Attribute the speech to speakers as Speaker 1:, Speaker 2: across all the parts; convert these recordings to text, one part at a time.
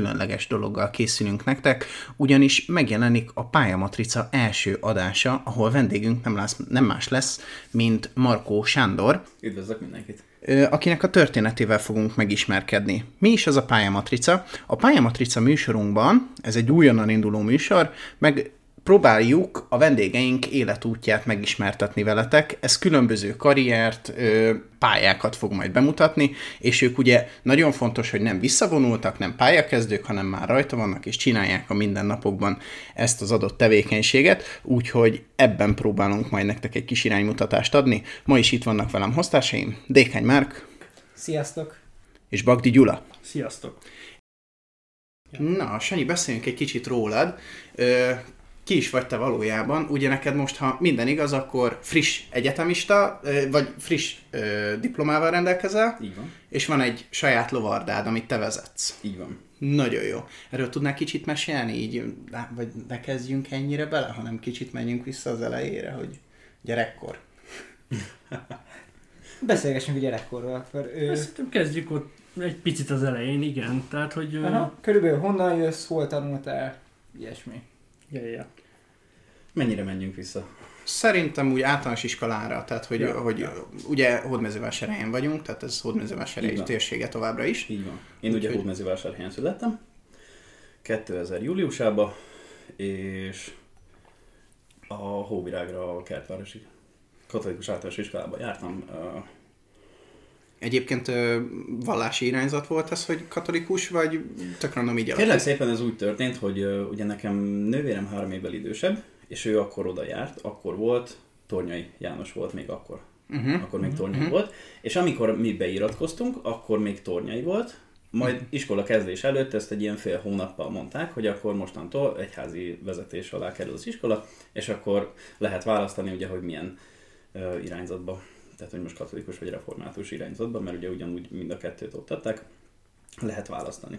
Speaker 1: különleges dologgal készülünk nektek, ugyanis megjelenik a Pályamatrica első adása, ahol vendégünk nem, lesz, nem más lesz, mint Markó Sándor.
Speaker 2: Üdvözlök mindenkit!
Speaker 1: akinek a történetével fogunk megismerkedni. Mi is az a pályamatrica? A pályamatrica műsorunkban, ez egy újonnan induló műsor, meg próbáljuk a vendégeink életútját megismertetni veletek. Ez különböző karriert, pályákat fog majd bemutatni, és ők ugye nagyon fontos, hogy nem visszavonultak, nem pályakezdők, hanem már rajta vannak, és csinálják a mindennapokban ezt az adott tevékenységet, úgyhogy ebben próbálunk majd nektek egy kis iránymutatást adni. Ma is itt vannak velem hoztásaim, Dékeny Márk.
Speaker 3: Sziasztok!
Speaker 1: És Bagdi Gyula.
Speaker 4: Sziasztok!
Speaker 1: Na, Sanyi, beszéljünk egy kicsit rólad ki is vagy te valójában. Ugye neked most, ha minden igaz, akkor friss egyetemista, vagy friss ö, diplomával rendelkezel.
Speaker 2: Így van.
Speaker 1: És van egy saját lovardád, amit te vezetsz.
Speaker 2: Így van.
Speaker 1: Nagyon jó. Erről tudnál kicsit mesélni, így, vagy ne kezdjünk ennyire bele, hanem kicsit menjünk vissza az elejére, hogy gyerekkor.
Speaker 3: Beszélgessünk a gyerekkorról. Akkor,
Speaker 4: ő... Szerintem kezdjük ott egy picit az elején, igen. Tehát, hogy...
Speaker 3: Aha, körülbelül honnan jössz, hol tanultál, ilyesmi.
Speaker 4: Ja, ja.
Speaker 2: Mennyire menjünk vissza?
Speaker 1: Szerintem úgy általános iskolára, tehát hogy, ja, hogy ja. ugye Hódmezővásárhelyen vagyunk, tehát ez Hódmezővásárhely térsége továbbra is.
Speaker 2: Így van. Én Úgy, ugye hogy... Hódmezővásárhelyen születtem, 2000 júliusában, és a Hóvirágra a Kertvárosi katolikus általános iskolába jártam.
Speaker 1: Egyébként vallási irányzat volt ez, hogy katolikus, vagy tök random így
Speaker 2: Kérlek szépen ez úgy történt, hogy ugye nekem nővérem három évvel idősebb, és ő akkor oda járt, akkor volt, Tornyai János volt még akkor. Uh-huh. Akkor még Tornyai uh-huh. volt. És amikor mi beiratkoztunk, akkor még Tornyai volt, majd uh-huh. iskola kezdés előtt ezt egy ilyen fél hónappal mondták, hogy akkor mostantól egyházi vezetés alá kerül az iskola, és akkor lehet választani ugye, hogy milyen uh, irányzatba, tehát hogy most katolikus vagy református irányzatba, mert ugye ugyanúgy mind a kettőt oktatták, lehet választani.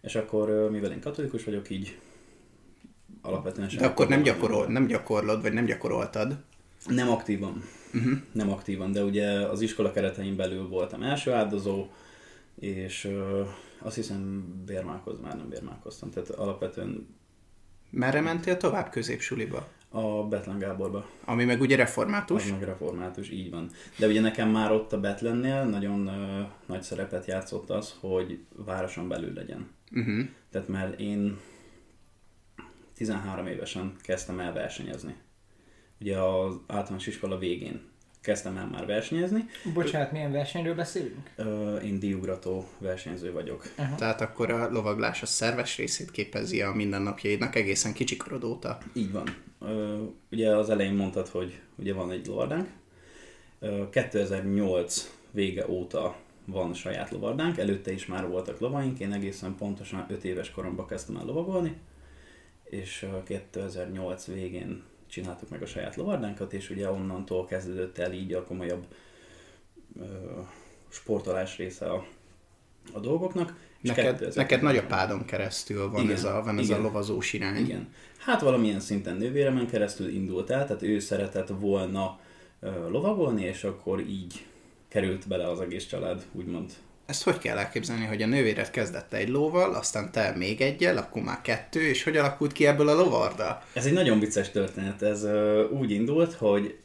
Speaker 2: És akkor, mivel én katolikus vagyok, így alapvetően
Speaker 1: sem. De akkor nem, gyakorol, nem gyakorlod, vagy nem gyakoroltad?
Speaker 2: Nem aktívan. Uh-huh. Nem aktívan, de ugye az iskola keretein belül voltam első áldozó, és uh, azt hiszem bérmálkoz, már nem bérmálkoztam, tehát alapvetően...
Speaker 1: Merre mentél tovább középsuliba?
Speaker 2: A Betlen Gáborba.
Speaker 1: Ami meg ugye református?
Speaker 2: Az meg református, így van. De ugye nekem már ott a Betlennél nagyon uh, nagy szerepet játszott az, hogy városon belül legyen. Uh-huh. Tehát mert én 13 évesen kezdtem el versenyezni. Ugye az általános iskola végén kezdtem el már versenyezni.
Speaker 3: Bocsánat, milyen versenyről beszélünk?
Speaker 2: Én diugrató versenyző vagyok.
Speaker 1: Uh-huh. Tehát akkor a lovaglás a szerves részét képezi a mindennapjaidnak egészen kicsikorod óta.
Speaker 2: Így van. Ugye az elején mondtad, hogy ugye van egy lovardánk. 2008 vége óta van saját lovardánk, előtte is már voltak lovaink, én egészen pontosan 5 éves koromban kezdtem el lovagolni, és 2008 végén csináltuk meg a saját lovardánkat, és ugye onnantól kezdődött el így a komolyabb ö, sportolás része a, a dolgoknak.
Speaker 1: Neked, neked nagyapádon keresztül van igen, ez a, van ez igen, a lovazós irány.
Speaker 2: Igen. Hát valamilyen szinten nővéremen keresztül indult el, tehát ő szeretett volna ö, lovagolni, és akkor így került bele az egész család, úgymond
Speaker 1: ezt hogy kell elképzelni, hogy a nővéred kezdett egy lóval, aztán te még egyel, akkor már kettő, és hogy alakult ki ebből a lovarda?
Speaker 2: Ez egy nagyon vicces történet. Ez uh, úgy indult, hogy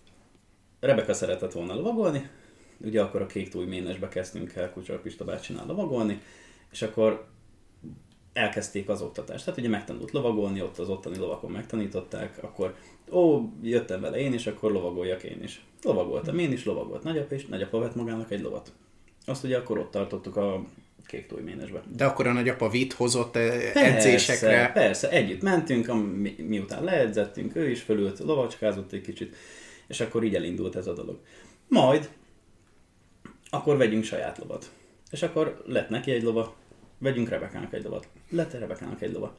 Speaker 2: Rebeka szeretett volna lovagolni, ugye akkor a kék túj ménesbe kezdtünk el Kucsor Pista bácsinál lovagolni, és akkor elkezdték az oktatást. Tehát ugye megtanult lovagolni, ott az ottani lovakon megtanították, akkor ó, jöttem vele én is, akkor lovagoljak én is. Lovagoltam én is, lovagolt nagyapa, és nagyapa vett magának egy lovat. Azt ugye akkor ott tartottuk a kék tojménesbe.
Speaker 1: De akkor a nagyapa vitt hozott persze, edzésekre?
Speaker 2: Persze, együtt mentünk, mi, miután leedzettünk, ő is fölült, lovacskázott egy kicsit, és akkor így elindult ez a dolog. Majd, akkor vegyünk saját lovat. És akkor lett neki egy lova, vegyünk Rebekának egy lovat. Lett Rebekának egy lova.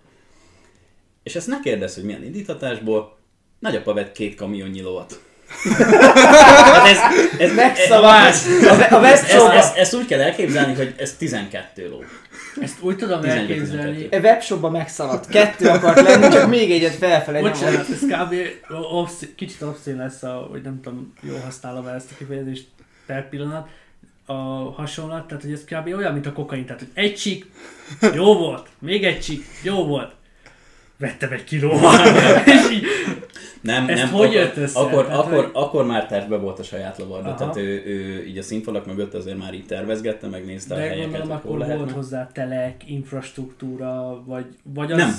Speaker 2: És ezt ne kérdezz, hogy milyen indítatásból, nagyapa vett két kamionnyi lovat
Speaker 3: hát ez, ez megszavás!
Speaker 2: A, a ezt, ezt, ezt, úgy kell elképzelni, hogy ez 12 ló.
Speaker 4: Ezt úgy tudom elképzelni.
Speaker 3: A webshopban megszaladt. Kettő akart lenni, csak még egyet felfelé
Speaker 4: Bocsánat, ez kb. Obsz, kicsit obszén lesz, a, hogy nem tudom, jól használom ezt a kifejezést per pillanat. a hasonlat, tehát hogy ez kb. olyan, mint a kokain, tehát hogy egy csík, jó volt, még egy csík, jó volt. Vettem egy kilóval. és így,
Speaker 2: Nem,
Speaker 4: Ez
Speaker 2: nem,
Speaker 4: hogy
Speaker 2: akkor,
Speaker 4: jött össze?
Speaker 2: Akkor,
Speaker 4: Tehát,
Speaker 2: akkor,
Speaker 4: hogy-
Speaker 2: akkor már tervbe volt a saját lavarda,
Speaker 4: Aha.
Speaker 2: tehát ő, ő, így a színfalak mögött azért már így tervezgette, megnézte a
Speaker 4: de
Speaker 2: helyeket,
Speaker 4: gondolom
Speaker 2: hogy
Speaker 4: akkor
Speaker 2: hol
Speaker 4: volt
Speaker 2: lehetne.
Speaker 4: hozzá telek, infrastruktúra, vagy, vagy az...
Speaker 2: Nem.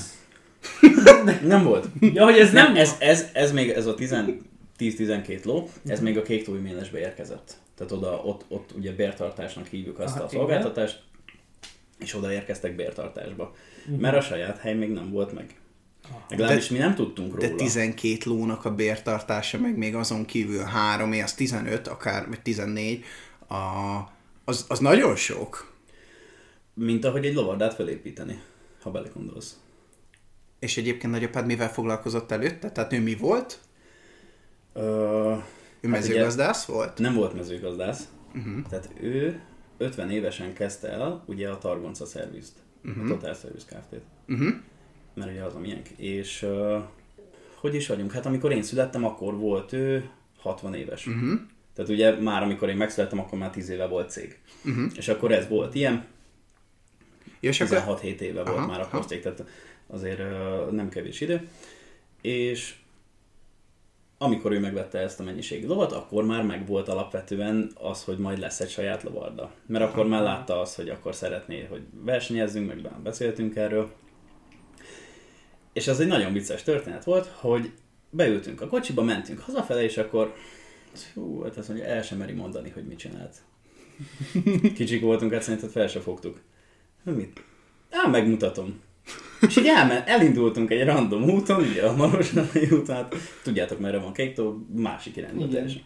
Speaker 2: Nem volt.
Speaker 4: Ja, hogy ez nem,
Speaker 2: Nem, ez, ez, ez még, ez a 10 10-12 ló, ez még a kék tói ménesbe érkezett. Tehát oda, ott, ott ugye bértartásnak hívjuk azt
Speaker 4: Aha,
Speaker 2: a szolgáltatást, és oda érkeztek bértartásba. Mert a saját hely még nem volt meg. Legalábbis mi nem tudtunk
Speaker 1: De
Speaker 2: róla.
Speaker 1: 12 lónak a bértartása, meg még azon kívül 3, az 15, akár vagy 14, a, az, az nagyon sok.
Speaker 2: Mint ahogy egy lovardát felépíteni, ha belegondolsz.
Speaker 1: És egyébként nagyapád mivel foglalkozott előtte? Tehát ő mi volt?
Speaker 2: Ö,
Speaker 1: Ő
Speaker 2: Hát
Speaker 1: mezőgazdász volt?
Speaker 2: nem volt mezőgazdász, uh-huh. tehát ő 50 évesen kezdte el ugye a Targonca szervizt, uh-huh. a Total Service Kft-t.
Speaker 1: Uh-huh.
Speaker 2: Mert ugye az a miénk. És uh, hogy is vagyunk? Hát amikor én születtem, akkor volt ő 60 éves. Uh-huh. Tehát ugye már amikor én megszülettem, akkor már 10 éve volt cég. Uh-huh. És akkor ez volt ilyen,
Speaker 1: És akkor,
Speaker 2: 16-7 éve volt
Speaker 1: Aha,
Speaker 2: már
Speaker 1: aha.
Speaker 2: akkor cég, tehát azért uh, nem kevés idő. És amikor ő megvette ezt a mennyiségű lovat, akkor már meg volt alapvetően az, hogy majd lesz egy saját lovarda. Mert akkor már látta azt, hogy akkor szeretné, hogy versenyezzünk, meg beszéltünk erről. És ez egy nagyon vicces történet volt, hogy beültünk a kocsiba, mentünk hazafele, és akkor hú, hát azt mondja, el sem meri mondani, hogy mit csinált. Kicsik voltunk, hát szerintem fel se fogtuk. Mit? Á, megmutatom. És így elmen, elindultunk egy random úton, ugye a Marosnai úton, hát tudjátok merre van Kéktó, másik irányba teljesen.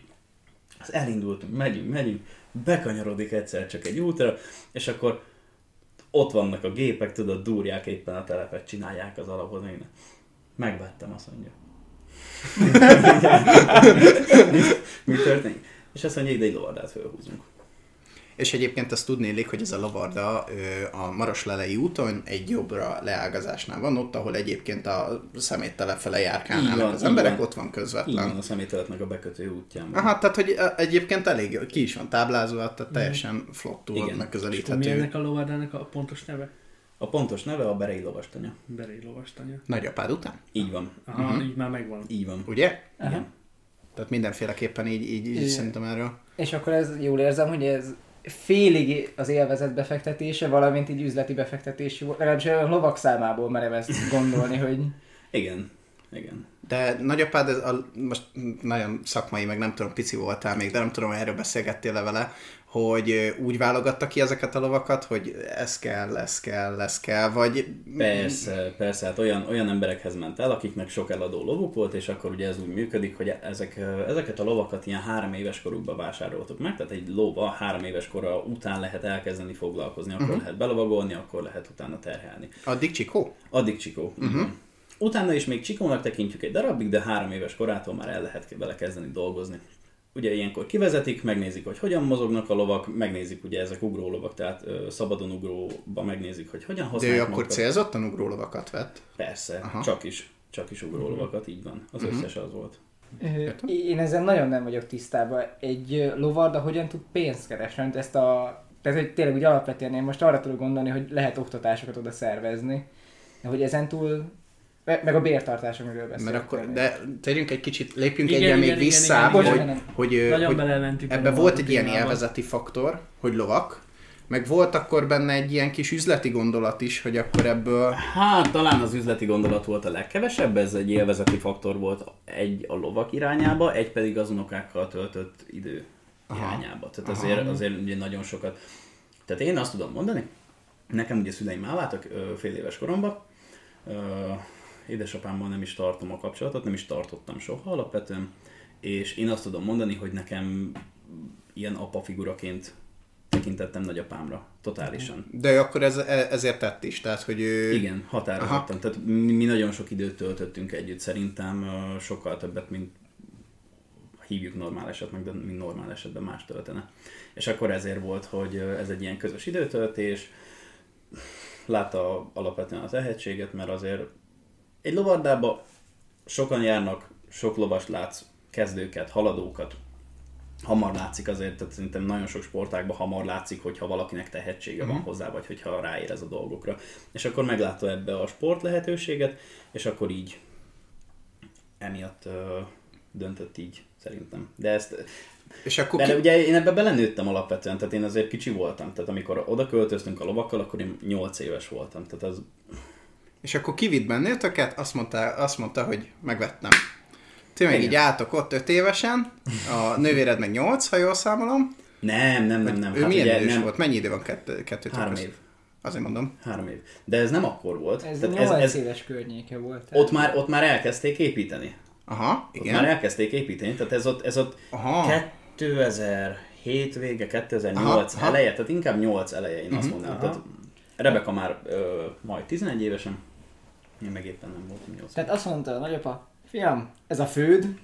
Speaker 2: Az elindultunk, megyünk, megyünk, bekanyarodik egyszer csak egy útra, és akkor ott vannak a gépek, tudod, durják éppen a telepet, csinálják az alapot, minden. Megvettem, azt mondja. mi, mi történik? És azt mondja, ide egy lovardát fölhúzunk.
Speaker 1: És egyébként azt tudnélik, hogy ez a lavarda a Maroslelei úton egy jobbra leágazásnál van, ott, ahol egyébként a szeméttelep fele járkálnának
Speaker 2: van,
Speaker 1: az emberek,
Speaker 2: van.
Speaker 1: ott van közvetlen.
Speaker 2: van a szemételetnek a bekötő útján. van.
Speaker 1: Aha, tehát hogy egyébként elég jó, ki is van táblázva, tehát teljesen flottul
Speaker 2: Igen.
Speaker 4: És mi
Speaker 1: megközelíthető.
Speaker 4: ennek a lovardának a pontos neve?
Speaker 2: A pontos neve a Berei lovastanya.
Speaker 4: Berei lovastanya.
Speaker 1: Nagyapád után?
Speaker 2: Így van.
Speaker 4: Aha, uh-huh. így már megvan.
Speaker 2: Így van.
Speaker 1: Ugye?
Speaker 2: Igen.
Speaker 1: Tehát mindenféleképpen így, így, így
Speaker 3: Igen.
Speaker 1: szerintem erről.
Speaker 3: És akkor ez jól érzem, hogy ez félig az élvezet befektetése, valamint így üzleti befektetési volt. Legalábbis a lovak számából merem ezt gondolni, hogy
Speaker 2: Igen. Igen.
Speaker 1: De nagyapád, ez a, most nagyon szakmai, meg nem tudom, pici voltál még, de nem tudom, erről beszélgettél le vele, hogy úgy válogatta ki ezeket a lovakat, hogy ez kell, ez kell, ez kell, vagy...
Speaker 2: Persze, persze, hát olyan, olyan emberekhez ment el, akiknek sok eladó lovuk volt, és akkor ugye ez úgy működik, hogy ezek, ezeket a lovakat ilyen három éves korukban vásároltuk meg, tehát egy lóva három éves kora után lehet elkezdeni foglalkozni, akkor uh-huh. lehet belovagolni, akkor lehet utána terhelni.
Speaker 1: Addig csikó?
Speaker 2: Addig csikó. Uh-huh. Utána is még csikónak tekintjük egy darabig, de három éves korától már el lehet vele kezdeni dolgozni. Ugye ilyenkor kivezetik, megnézik, hogy hogyan mozognak a lovak, megnézik ugye ezek ugró lovak, tehát ö, szabadon ugróba megnézik, hogy hogyan
Speaker 1: De
Speaker 2: használják
Speaker 1: ő akkor célzottan ugró lovakat vett?
Speaker 2: Persze,
Speaker 1: Aha.
Speaker 2: Csak is. Csak is ugró lovakat, így van. Az összes az volt.
Speaker 3: Ö, Én ezzel nagyon nem vagyok tisztában. Egy lovarda hogyan tud pénzt keresni? Mint Ezt a, tehát hogy tényleg úgy alapvetően én most arra tudok gondolni, hogy lehet oktatásokat oda szervezni. De hogy ezen túl, me- meg a bértartás, amiről beszélünk.
Speaker 1: Mert akkor, de térjünk egy kicsit, lépjünk
Speaker 4: Igen,
Speaker 1: egyre
Speaker 4: igen,
Speaker 1: még
Speaker 4: igen,
Speaker 1: vissza,
Speaker 4: igen,
Speaker 1: hogy,
Speaker 3: igen.
Speaker 1: hogy, hogy, hogy
Speaker 4: a
Speaker 1: volt egy ilyen élvezeti faktor, hogy lovak, meg volt akkor benne egy ilyen kis üzleti gondolat is, hogy akkor ebből...
Speaker 2: Hát talán az üzleti gondolat volt a legkevesebb, ez egy élvezeti faktor volt egy a lovak irányába, egy pedig az unokákkal töltött idő
Speaker 1: Aha.
Speaker 2: irányába. Tehát azért, azért ugye nagyon sokat. Tehát én azt tudom mondani, nekem ugye szüleim elváltak fél éves koromban, édesapámmal nem is tartom a kapcsolatot, nem is tartottam soha alapvetően, és én azt tudom mondani, hogy nekem ilyen apa figuraként tekintettem nagyapámra, totálisan.
Speaker 1: De akkor ez, e- ezért tett is, tehát hogy ő...
Speaker 2: Igen, határozottan. Tehát mi, mi nagyon sok időt töltöttünk együtt, szerintem sokkal többet, mint hívjuk normál esetnek, de mint normál esetben más töltene. És akkor ezért volt, hogy ez egy ilyen közös időtöltés, látta alapvetően az tehetséget, mert azért egy lovardába sokan járnak, sok lovast látsz, kezdőket, haladókat, hamar látszik azért, tehát szerintem nagyon sok sportágban hamar látszik, hogyha valakinek tehetsége van hozzá, vagy hogyha ráérez a dolgokra. És akkor meglátta ebbe a sport lehetőséget, és akkor így emiatt ö, döntött így szerintem. De ezt
Speaker 1: És akkor
Speaker 2: de
Speaker 1: ki...
Speaker 2: ugye én ebbe belenőttem alapvetően, tehát én azért kicsi voltam. Tehát amikor oda költöztünk a lovakkal, akkor én 8 éves voltam. Tehát az
Speaker 1: És akkor kivitt bennőtöket, azt mondta, azt mondta, hogy megvettem. Ti meg
Speaker 2: Igen.
Speaker 1: így álltok ott 5 évesen, a nővéred meg 8, ha jól számolom.
Speaker 2: nem, nem, nem, nem.
Speaker 1: ő milyen
Speaker 2: ugye
Speaker 1: idős
Speaker 2: nem,
Speaker 1: volt? Mennyi idő van kettő, kettőtök
Speaker 2: Három év.
Speaker 1: Azért mondom.
Speaker 2: Három év. De ez nem akkor volt.
Speaker 3: Ez
Speaker 2: Tehát
Speaker 3: 8
Speaker 2: ez, ez,
Speaker 3: éves környéke volt.
Speaker 2: ott, már, ott már elkezdték építeni.
Speaker 1: Aha,
Speaker 2: Ott
Speaker 1: igen.
Speaker 2: már elkezdték építeni, tehát ez ott, ez ott
Speaker 1: Aha.
Speaker 2: 2007 vége, 2008
Speaker 1: Aha, aha.
Speaker 2: eleje, tehát inkább 8 eleje, én azt mondanám.
Speaker 4: aha.
Speaker 2: Tehát Rebeka már ö, majd 11 évesen, én meg éppen nem voltam 8
Speaker 3: Tehát azt mondta a nagyapa, fiam, ez a főd,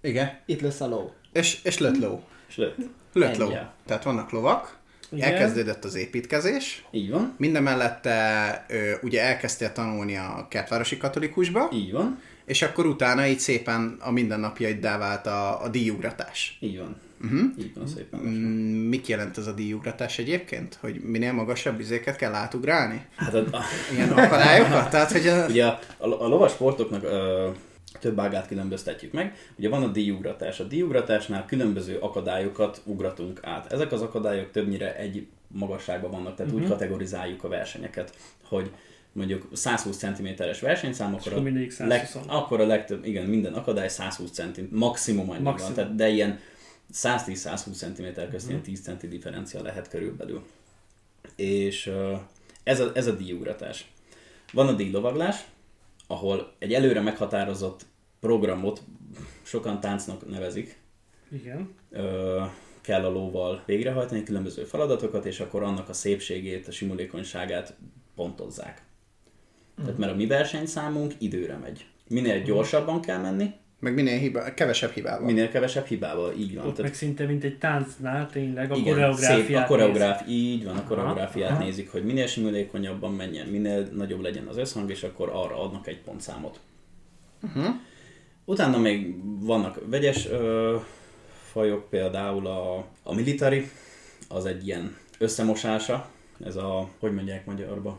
Speaker 1: Igen.
Speaker 3: itt lesz a ló.
Speaker 1: És, és lött ló.
Speaker 2: És lőtt.
Speaker 1: Lött ló.
Speaker 2: Ennyi.
Speaker 1: Tehát vannak lovak,
Speaker 4: Igen.
Speaker 1: elkezdődött az építkezés,
Speaker 2: Így van,
Speaker 1: minden mellette ö, ugye elkezdtél tanulni a kertvárosi katolikusba,
Speaker 2: így van,
Speaker 1: és akkor utána így szépen a mindennapjaiddá vált a, a díjugratás.
Speaker 2: így van.
Speaker 1: Uh-huh.
Speaker 2: Így van szépen.
Speaker 1: Mm, Mit jelent ez a díjugratás egyébként? Hogy minél magasabb izéket kell átugrálni?
Speaker 2: Hát a,
Speaker 1: Ilyen akadályokat? Tehát, hogy a...
Speaker 2: ugye a, a, a lovas sportoknak ö, több ágát különböztetjük meg. Ugye van a díjugratás. A díjugratásnál különböző akadályokat ugratunk át. Ezek az akadályok többnyire egy magasságban vannak, tehát
Speaker 1: Mhm.
Speaker 2: uh-huh. úgy kategorizáljuk a versenyeket, hogy mondjuk 120 cm-es versenyszám, akkor, a, leg,
Speaker 4: 120.
Speaker 2: akkor a legtöbb, igen, minden akadály 120 cm, maximum annyi van,
Speaker 4: Maximum.
Speaker 2: tehát, de ilyen 110-120 cm közt
Speaker 1: Mhm.
Speaker 2: ilyen 10 cm differencia lehet körülbelül. És ö, ez a, ez a díjugratás. Van a díjlovaglás, ahol egy előre meghatározott programot sokan táncnak nevezik,
Speaker 4: Igen.
Speaker 2: ö, kell a lóval végrehajtani különböző feladatokat, és akkor annak a szépségét, a simulékonyságát pontozzák. Tehát mert a mi versenyszámunk időre megy. Minél gyorsabban kell menni,
Speaker 1: Meg minél hiba, kevesebb hibával.
Speaker 2: minél kevesebb hibával, így van.
Speaker 4: Ott meg szinte mint egy táncnál tényleg a
Speaker 2: igen,
Speaker 4: koreográfiát
Speaker 2: szép, a koreográf, így van, a koreográfiát
Speaker 4: aha.
Speaker 2: nézik, hogy minél simulékonyabban menjen, minél nagyobb legyen az összhang, és akkor arra adnak egy pontszámot.
Speaker 1: Uh-huh.
Speaker 2: Utána még vannak vegyes ö, fajok, például a, a military, az egy ilyen összemosása, ez a, hogy mondják magyarba?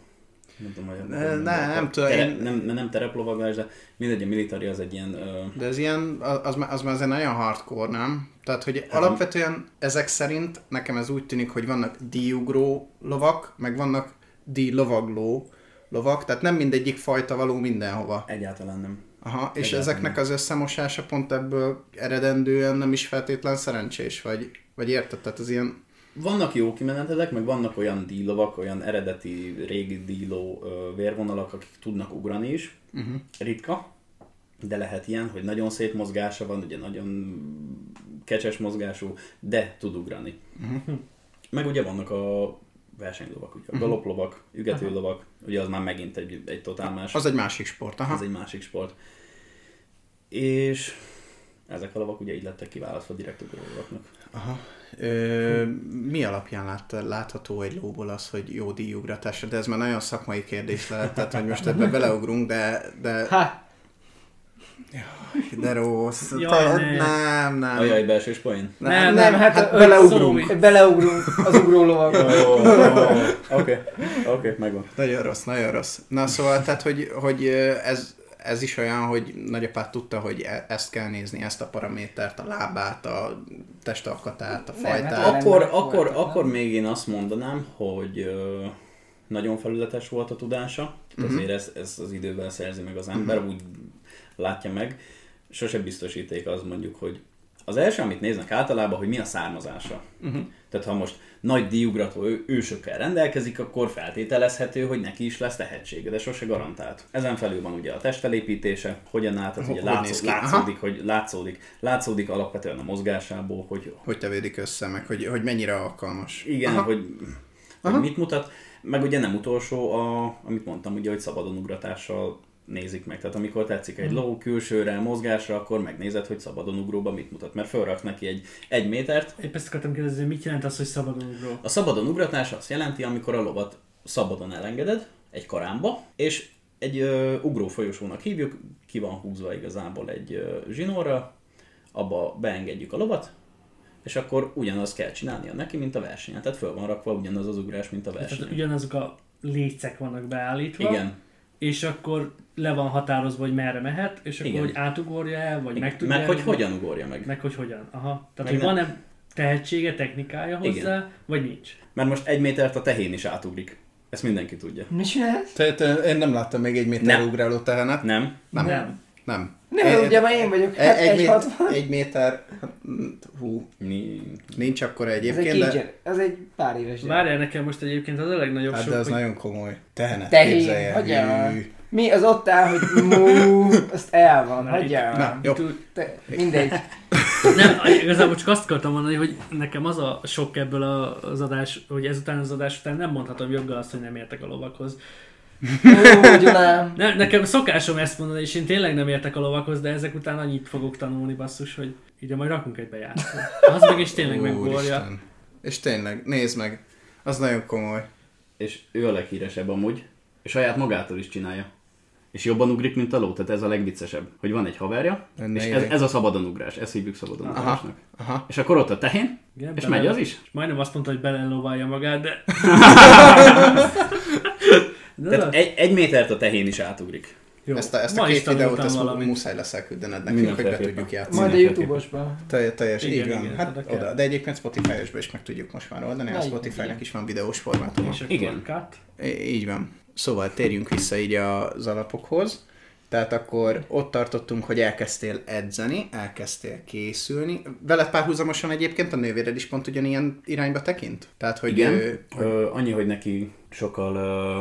Speaker 2: Nem tudom, hogy
Speaker 1: Ne- ne, nem tudom,
Speaker 2: Tere,
Speaker 1: én-
Speaker 2: nem, nem tereplovaglás, de mindegy, a military az egy ilyen... Ö,
Speaker 1: De ez ilyen, az, az már azért nagyon hardcore, nem? Tehát, hogy
Speaker 2: Hát-
Speaker 1: alapvetően ezek szerint nekem ez úgy tűnik, hogy vannak díjugró lovak, meg vannak díjlovagló lovak, tehát nem mindegyik fajta való mindenhova.
Speaker 2: egyáltalán nem.
Speaker 1: Aha, és
Speaker 2: Egyáltalán
Speaker 1: ezeknek az összemosása pont ebből eredendően nem is feltétlen szerencsés, vagy, vagy érted? Tehát az ilyen...
Speaker 2: Vannak jó kimenetelek, meg vannak olyan dílovak, olyan eredeti, régi díló vérvonalak, akik tudnak ugrani is.
Speaker 1: Uh-huh.
Speaker 2: Ritka, de lehet ilyen, hogy nagyon szép mozgása van, ugye nagyon kecses mozgású, de tud ugrani.
Speaker 1: Uh-huh.
Speaker 2: Meg ugye vannak a versenylovak, ugye a galoplovak, ügetőlovak, ugye az már megint egy, egy totál más,
Speaker 1: Az egy másik sport, aha.
Speaker 2: az egy másik sport. És ezek a lovak ugye így lettek kiválasztva direkt ugrólovaknak.
Speaker 1: Aha. Ö, mi alapján lát, látható egy lóból az, hogy jó díjugratásra? De ez már nagyon szakmai kérdés lehet, tehát hogy most ebbe beleugrunk, de, de,
Speaker 3: Ha!
Speaker 1: de rossz.
Speaker 4: Jaj,
Speaker 1: Te-
Speaker 4: ne.
Speaker 1: nem, nem.
Speaker 2: Ajaj, belsős poén.
Speaker 1: Nem,
Speaker 3: Nem,
Speaker 1: nem,
Speaker 3: hát,
Speaker 1: hát beleugrunk.
Speaker 4: szó-
Speaker 3: Beleugrunk az ugrólóvakba.
Speaker 2: Oké, oké, megvan.
Speaker 1: Nagyon rossz, nagyon rossz. Na szóval, tehát, hogy, hogy ez, ez is olyan, hogy nagyapát tudta, hogy e- ezt kell nézni, ezt a paramétert, a lábát, a testalkatát, a
Speaker 3: Nem, hát
Speaker 1: fajtát.
Speaker 3: nem
Speaker 2: Akkor, akkor,
Speaker 3: nem?
Speaker 2: akkor még én azt mondanám, hogy nagyon felületes volt a tudása, uh-huh. azért ez, ez az idővel szerzi meg az ember, uh-huh. úgy látja meg. Sose biztosíték az mondjuk, hogy az első, amit néznek általában, hogy mi a származása. Uh-huh. Tehát ha most nagy díjugrató ősökkel rendelkezik, akkor feltételezhető, hogy neki is lesz tehetsége, de sose garantált. Ezen felül van ugye a testfelépítése, hogyan áll, tehát ugye látszó?
Speaker 1: Aha.
Speaker 2: látszódik, hogy látszódik, látszódik alapvetően a mozgásából, hogy
Speaker 1: Hogy tevődik össze, meg hogy, hogy mennyire alkalmas.
Speaker 2: igen,
Speaker 1: Aha.
Speaker 2: hogy, hogy mit mutat. Meg ugye nem utolsó, a, amit mondtam, ugye, hogy szabadon ugratással nézik meg. Tehát amikor tetszik egy ló külsőre, mozgásra, akkor megnézed, hogy szabadon ugróban mit mutat. Mert fölraksz neki egy, egy métert.
Speaker 4: Épp ezt akartam kérdezni, mit jelent az, hogy szabadon ugró?
Speaker 2: A szabadon ugratás azt jelenti, amikor a lovat szabadon elengeded egy karámba, és egy ö, ugró folyosónak hívjuk, ki van húzva igazából egy ö, zsinórra, abba beengedjük a lovat, és akkor ugyanazt kell csinálnia neki, mint a versenyen. Tehát föl van rakva ugyanaz az ugrás, mint a
Speaker 4: Tehát
Speaker 2: versenyen.
Speaker 4: ugyanazok a lécek vannak beállítva.
Speaker 2: Igen.
Speaker 4: És akkor le van határozva, hogy merre mehet, és akkor
Speaker 2: Igen.
Speaker 4: hogy átugorja el, vagy meg tudja
Speaker 2: Meg hogy hogyan ugorja meg.
Speaker 4: Meg hogy hogyan. Aha. Tehát,
Speaker 2: Meg
Speaker 4: hogy
Speaker 2: nem-
Speaker 4: van-e tehetsége, technikája hozzá,
Speaker 2: Igen.
Speaker 4: vagy nincs.
Speaker 2: Mert most egy métert a tehén is átugrik. Ezt mindenki tudja.
Speaker 3: Mi csinálsz?
Speaker 1: Tehát én nem láttam még egy méter
Speaker 2: Nem.
Speaker 1: ugráló tehenet.
Speaker 2: Nem?
Speaker 1: Nem.
Speaker 4: Nem.
Speaker 1: Nem.
Speaker 3: Nem,
Speaker 1: Én-
Speaker 3: ugye már én vagyok,
Speaker 1: E-
Speaker 3: hát
Speaker 1: egy, mé-
Speaker 3: 1,60.
Speaker 1: egy méter, hú, nincs akkor
Speaker 3: Ez egy
Speaker 1: egyébként, de,
Speaker 3: ez egy pár éves gyerek.
Speaker 4: Várjál nekem most egyébként az a legnagyobb
Speaker 1: hát
Speaker 4: sok,
Speaker 1: de az
Speaker 4: hogy
Speaker 1: nagyon komoly. Tehenet
Speaker 3: Tehén,
Speaker 1: képzelje.
Speaker 3: Mi az ott áll, hogy mú, azt el van,
Speaker 4: Na,
Speaker 3: hagyjál.
Speaker 1: Na, jó.
Speaker 3: Te, mindegy.
Speaker 4: Nem, igazából csak azt akartam mondani, hogy nekem az a sok ebből a- az adás, hogy ezután az adás után nem mondhatom joggal azt, hogy nem értek a lovakhoz.
Speaker 3: Ó, Gyulám.
Speaker 4: Ne, nekem szokásom ezt mondani, és én tényleg nem értek a lovakhoz, de ezek után annyit fogok tanulni, basszus, hogy ugye majd rakunk egy bejátszót. Az meg is tényleg megborja.
Speaker 1: És tényleg, nézd meg, az nagyon komoly.
Speaker 2: És ő a leghíresebb amúgy, és saját magától is csinálja. És jobban ugrik, mint a ló, tehát ez a legviccesebb, hogy van egy haverja,
Speaker 1: Lenne
Speaker 2: és ez, ez a szabadon ugrás, ezt hívjuk szabadon
Speaker 1: Aha, aha.
Speaker 2: És akkor ott a tehén,
Speaker 4: Igen,
Speaker 2: és
Speaker 4: bele-
Speaker 2: megy az is.
Speaker 4: Majdnem azt mondta, hogy belelovalja magát, de...
Speaker 2: Tehát egy, egy métert a tehén is átugrik.
Speaker 4: jó.
Speaker 1: Ezt a, ezt a két videót ezt
Speaker 4: valamit.
Speaker 1: muszáj lesz elküldened nekünk, hogy be tudjuk játszani.
Speaker 3: Majd a. Youtube-osban.
Speaker 1: Teljes, teljes
Speaker 4: Igen,
Speaker 1: így van.
Speaker 4: igen,
Speaker 1: hát
Speaker 4: oda
Speaker 1: oda. De egyébként Spotify-osba is meg tudjuk most már oldani, a
Speaker 3: igen.
Speaker 1: is van videós formátum.
Speaker 4: És akkor
Speaker 2: Igen.
Speaker 4: cut.
Speaker 1: Így van. Szóval térjünk vissza így az alapokhoz. Tehát akkor ott tartottunk, hogy elkezdtél edzeni, elkezdtél készülni. Veled párhuzamosan egyébként a nővéred is pont ugyanilyen irányba tekint? Tehát, hogy
Speaker 2: Igen.
Speaker 1: ő-
Speaker 2: Ö, annyi, hogy neki sokkal ö,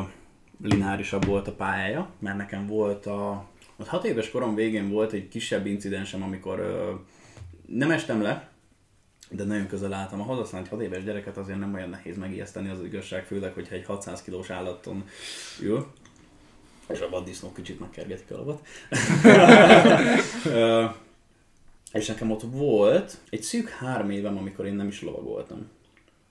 Speaker 2: lineárisabb volt a pályája, mert nekem volt a... Ott hat éves korom végén volt egy kisebb incidensem, amikor ö, nem estem le, de nagyon közel álltam aztán egy 6 éves gyereket azért nem olyan nehéz megijeszteni az igazság, főleg, hogyha egy 600 kilós állaton ül, és a vaddisznók kicsit megkergetik a lovat. És nekem ott volt egy szűk három évem, amikor én nem is lovagoltam.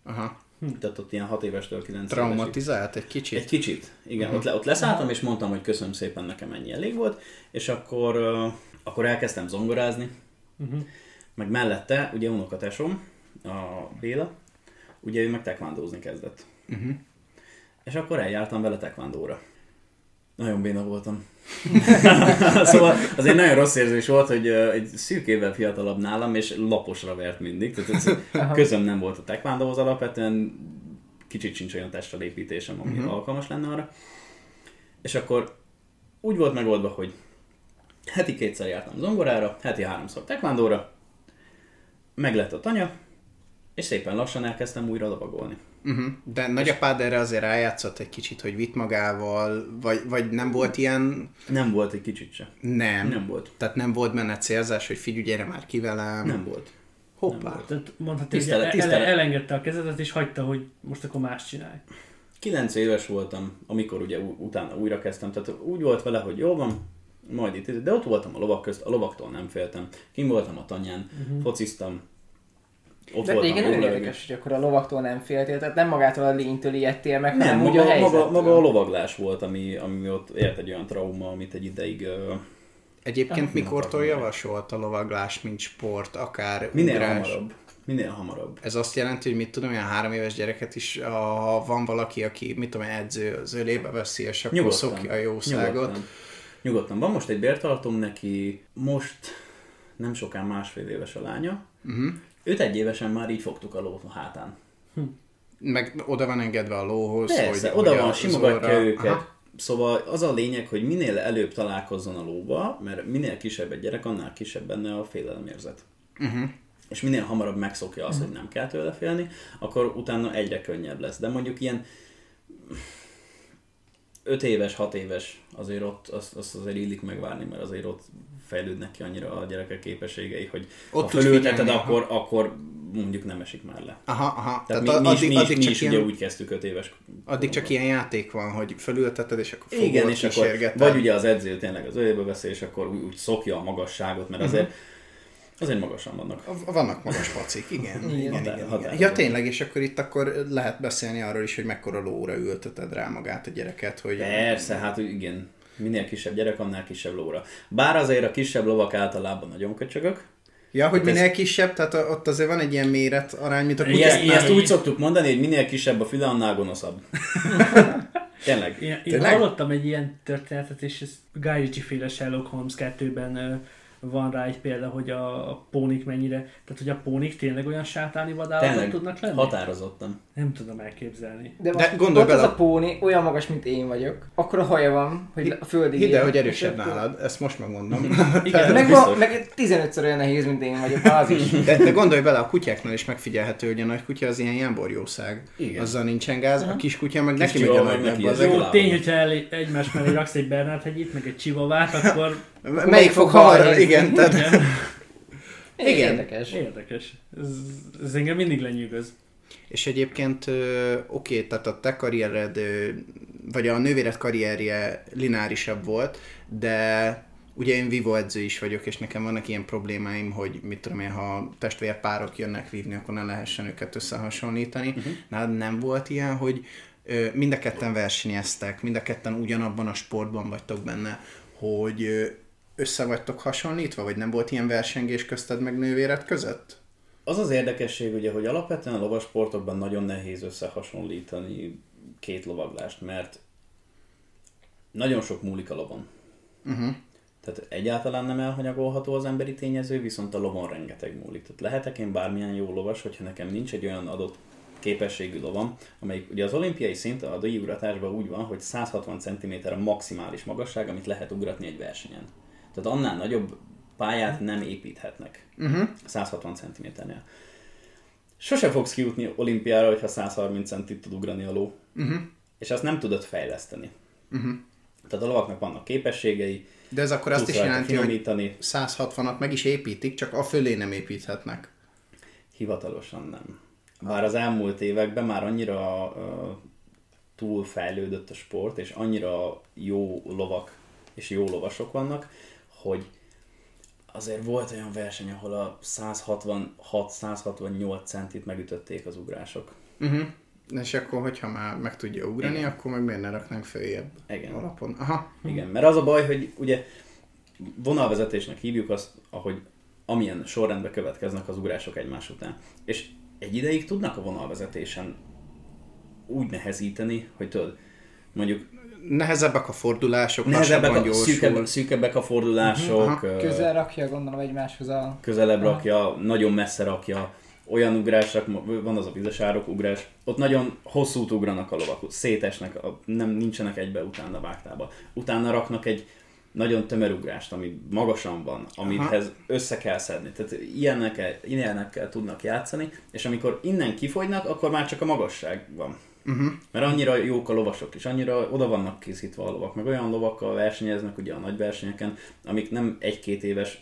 Speaker 1: Aha.
Speaker 2: Tehát ott ilyen 6 évestől 9 évesig.
Speaker 1: Traumatizált egy kicsit?
Speaker 2: Egy kicsit, igen. Uh-huh. Ott, le, ott leszálltam, és mondtam, hogy köszönöm szépen, nekem ennyi elég volt, és akkor, uh, akkor elkezdtem zongorázni,
Speaker 4: Uh-huh.
Speaker 2: Meg mellette, ugye unokatesom, a Béla, ugye ő meg tekvándózni kezdett.
Speaker 1: Uh-huh.
Speaker 2: És akkor eljártam vele tekvándóra. Nagyon béna voltam. szóval az egy nagyon rossz érzés volt, hogy egy szűk évvel fiatalabb nálam, és laposra vert mindig. Tehát közöm nem volt a tekvándóhoz alapvetően, kicsit sincs olyan testfelépítésem, ami uh-huh. alkalmas lenne arra. És akkor úgy volt megoldva, hogy heti kétszer jártam zongorára, heti háromszor tekvándóra, meg lett a tanya, és szépen lassan elkezdtem újra lovagolni.
Speaker 1: Uh-huh. De nagyapád erre azért rájátszott egy kicsit, hogy vitt magával, vagy, vagy nem volt ilyen...
Speaker 2: Nem volt egy kicsit se.
Speaker 1: Nem.
Speaker 2: Nem volt.
Speaker 1: Tehát nem volt benne célzás, hogy figyelj, gyere már ki velem.
Speaker 2: Nem volt.
Speaker 1: Hoppá.
Speaker 4: Tehát mondhatni, hogy
Speaker 2: Tisztelet,
Speaker 4: ele-
Speaker 2: tisztelet.
Speaker 4: elengedte a kezedet, és hagyta, hogy most akkor más csinálj.
Speaker 2: 9 éves voltam, amikor ugye utána újra kezdtem, tehát úgy volt vele, hogy jó van, majd itt, de ott voltam a lovak közt, a lovaktól nem féltem. Kim voltam a tanyán, uh-huh. fociztam, ott
Speaker 3: De
Speaker 2: voltam
Speaker 3: igen, nagyon érdekes, hogy akkor a lovaktól nem féltél, tehát nem magától a lénytől ijedtél meg,
Speaker 2: Nem,
Speaker 3: hanem úgy
Speaker 2: maga,
Speaker 3: a
Speaker 2: maga,
Speaker 3: helyzettől.
Speaker 2: maga a lovaglás volt, ami, ami ott ért egy olyan trauma, amit egy ideig uh,
Speaker 1: Egyébként mikortól
Speaker 2: akartam.
Speaker 1: javasolt a lovaglás, mint sport, akár
Speaker 2: minél
Speaker 1: ugrás?
Speaker 2: hamarabb. Minél hamarabb.
Speaker 1: Ez azt jelenti, hogy mit tudom, olyan három éves gyereket is, ha van valaki, aki, mit tudom, edző, az ölébe veszi, és akkor
Speaker 2: Nyugodtan.
Speaker 1: szokja a jószágot.
Speaker 2: Nyugodtan. Nyugodtan. Van most egy bértartom neki, most nem sokán másfél éves a lánya.
Speaker 1: Uh-huh.
Speaker 2: Őt egy évesen már így fogtuk a ló hátán.
Speaker 1: Meg oda van engedve a lóhoz,
Speaker 2: Persze,
Speaker 1: hogy,
Speaker 2: oda
Speaker 1: hogy
Speaker 2: van,
Speaker 1: a
Speaker 2: simogatja őket.
Speaker 1: Aha.
Speaker 2: Szóval az a lényeg, hogy minél előbb találkozzon a lóba, mert minél kisebb egy gyerek, annál kisebb benne a félelemérzet.
Speaker 1: Uh-huh.
Speaker 2: És minél hamarabb megszokja azt, hogy nem kell tőle félni, akkor utána egyre könnyebb lesz. De mondjuk ilyen 5 éves, 6 éves, azért ott azt, azt azért illik megvárni, mert azért ott fejlődnek ki annyira a gyerekek képességei, hogy
Speaker 1: Ott
Speaker 2: ha fölülteted, akkor, akkor mondjuk nem esik már le.
Speaker 1: Aha, aha.
Speaker 2: Tehát,
Speaker 1: Tehát,
Speaker 2: mi,
Speaker 1: addig,
Speaker 2: mi, is,
Speaker 1: addig
Speaker 2: mi
Speaker 1: csak
Speaker 2: is
Speaker 1: ilyen,
Speaker 2: ugye úgy kezdtük 5 éves
Speaker 1: addig csak ilyen játék van, hogy fölülteted, és akkor fogod,
Speaker 2: Igen, és akkor vagy ugye az edző tényleg az ölébe veszi, és akkor úgy, úgy szokja a magasságot, mert azért,
Speaker 1: Mhm.
Speaker 2: Azért magasan vannak.
Speaker 1: Vannak magas pacik, igen. igen, igen, igen,
Speaker 2: határozottan.
Speaker 1: Ja tényleg, és akkor itt akkor lehet beszélni arról is, hogy mekkora lóra ülteted rá magát a gyereket, hogy...
Speaker 2: Persze, hát igen. Minél kisebb gyerek, annál kisebb lóra. Bár azért a kisebb lovak általában nagyon köcsögök,
Speaker 1: Ja, hogy
Speaker 2: Hát ez-
Speaker 1: minél kisebb, tehát ott azért van egy ilyen méret arány, mint a
Speaker 2: Mi
Speaker 1: kutyák.
Speaker 2: ezt, ezt úgy szoktuk mondani, hogy minél kisebb a füle, annál gonoszabb. Tényleg.
Speaker 4: Én, én
Speaker 1: Tényleg?
Speaker 4: hallottam egy ilyen történetet, és ez Guy Ritchie féle Sherlock Holmes 2-ben ö, van rá egy példa, hogy a, pónik mennyire, tehát hogy a pónik tényleg olyan sátáni vadállatok tudnak lenni?
Speaker 2: Határozottan.
Speaker 4: Nem tudom elképzelni.
Speaker 3: De,
Speaker 1: De
Speaker 3: most
Speaker 1: gondolj
Speaker 3: ott az
Speaker 1: bele-
Speaker 3: a póni olyan magas, mint én vagyok. Akkor a haja van, hogy a földig
Speaker 1: Hidd el, hogy erősebb nálad, ezt most megmondom.
Speaker 4: Igen,
Speaker 3: Meg, van, meg 15-ször olyan nehéz, mint én vagyok, az is.
Speaker 1: De, de gondolj bele, a kutyáknál is megfigyelhető, hogy a nagy kutya az ilyen jámborjószág.
Speaker 2: Igen.
Speaker 1: Azzal nincsen gáz, a kis kutya meg neki megy a
Speaker 2: jó.
Speaker 4: Jó, tény, hogyha el, egymás mellé raksz egy Bernát hegyit, meg egy csivavát, akkor
Speaker 1: Melyik fog hamarabb? Igen, tehát
Speaker 4: igen.
Speaker 3: Érdekes.
Speaker 4: érdekes. Ez, ez engem mindig lenyűgöz.
Speaker 1: És egyébként oké, tehát a te karriered, vagy a nővéred karrierje lineárisabb volt, de ugye én vívó edző is vagyok, és nekem vannak ilyen problémáim, hogy mit tudom én, ha testvérpárok jönnek vívni, akkor ne lehessen őket összehasonlítani. Uh-huh. Nálad nem volt ilyen, hogy mind a ketten versenyeztek, mind a ketten ugyanabban a sportban vagytok benne, hogy össze vagytok hasonlítva, vagy nem volt ilyen versengés közted meg nővéred között?
Speaker 2: Az az érdekesség, ugye, hogy alapvetően a lovasportokban nagyon nehéz összehasonlítani két lovaglást, mert nagyon sok múlik a lovon.
Speaker 1: Uh-huh.
Speaker 2: Tehát egyáltalán nem elhanyagolható az emberi tényező, viszont a lovon rengeteg múlik. Tehát lehetek én bármilyen jó lovas, hogyha nekem nincs egy olyan adott képességű lovam, amelyik ugye az olimpiai szint a díjugratásban úgy van, hogy 160 cm a maximális magasság, amit lehet ugratni egy versenyen. Tehát annál nagyobb pályát nem építhetnek.
Speaker 1: Uh-huh.
Speaker 2: 160 cm-nél. Sose fogsz kijutni olimpiára, hogyha 130 centit tud ugrani a ló.
Speaker 1: Uh-huh.
Speaker 2: És azt nem tudod fejleszteni.
Speaker 1: Uh-huh.
Speaker 2: Tehát a lovaknak vannak képességei,
Speaker 1: De ez akkor azt is jelenti, hogy
Speaker 2: finomítani.
Speaker 1: 160-at meg is építik, csak a fölé nem építhetnek.
Speaker 2: Hivatalosan nem. Bár az elmúlt években már annyira uh, túl fejlődött a sport, és annyira jó lovak és jó lovasok vannak, hogy azért volt olyan verseny, ahol a 166-168 centit megütötték az ugrások.
Speaker 1: Uh-huh. És akkor, hogyha már meg tudja ugrani,
Speaker 2: Igen.
Speaker 1: akkor meg miért ne raknánk följebb
Speaker 2: Igen.
Speaker 1: alapon? Aha.
Speaker 2: Igen, mert az a baj, hogy ugye vonalvezetésnek hívjuk azt, ahogy amilyen sorrendben következnek az ugrások egymás után. És egy ideig tudnak a vonalvezetésen úgy nehezíteni, hogy tudod, mondjuk
Speaker 1: Nehezebbek a fordulások,
Speaker 2: nehezebbek, a,
Speaker 1: gyorsul.
Speaker 2: szűkebb, szűkebbek a fordulások,
Speaker 1: Aha,
Speaker 2: ö,
Speaker 3: Közel rakja gondolom egymáshoz a...
Speaker 2: közelebb rakja, nagyon messze rakja, olyan ugrások, van az a vizes árok ugrás, ott nagyon hosszút ugranak a lovak, szétesnek, a- nem nincsenek egybe utána vágtába. Utána raknak egy nagyon tömör ugrást, ami magasan van, amihez össze kell szedni. Tehát ilyenekkel, ilyenekkel tudnak játszani, és amikor innen kifogynak, akkor már csak a magasság van.
Speaker 1: Uh-huh.
Speaker 2: Mert annyira jók a lovasok, és annyira oda vannak készítve a lovak, meg olyan lovakkal versenyeznek ugye a nagy versenyeken, amik nem egy-két éves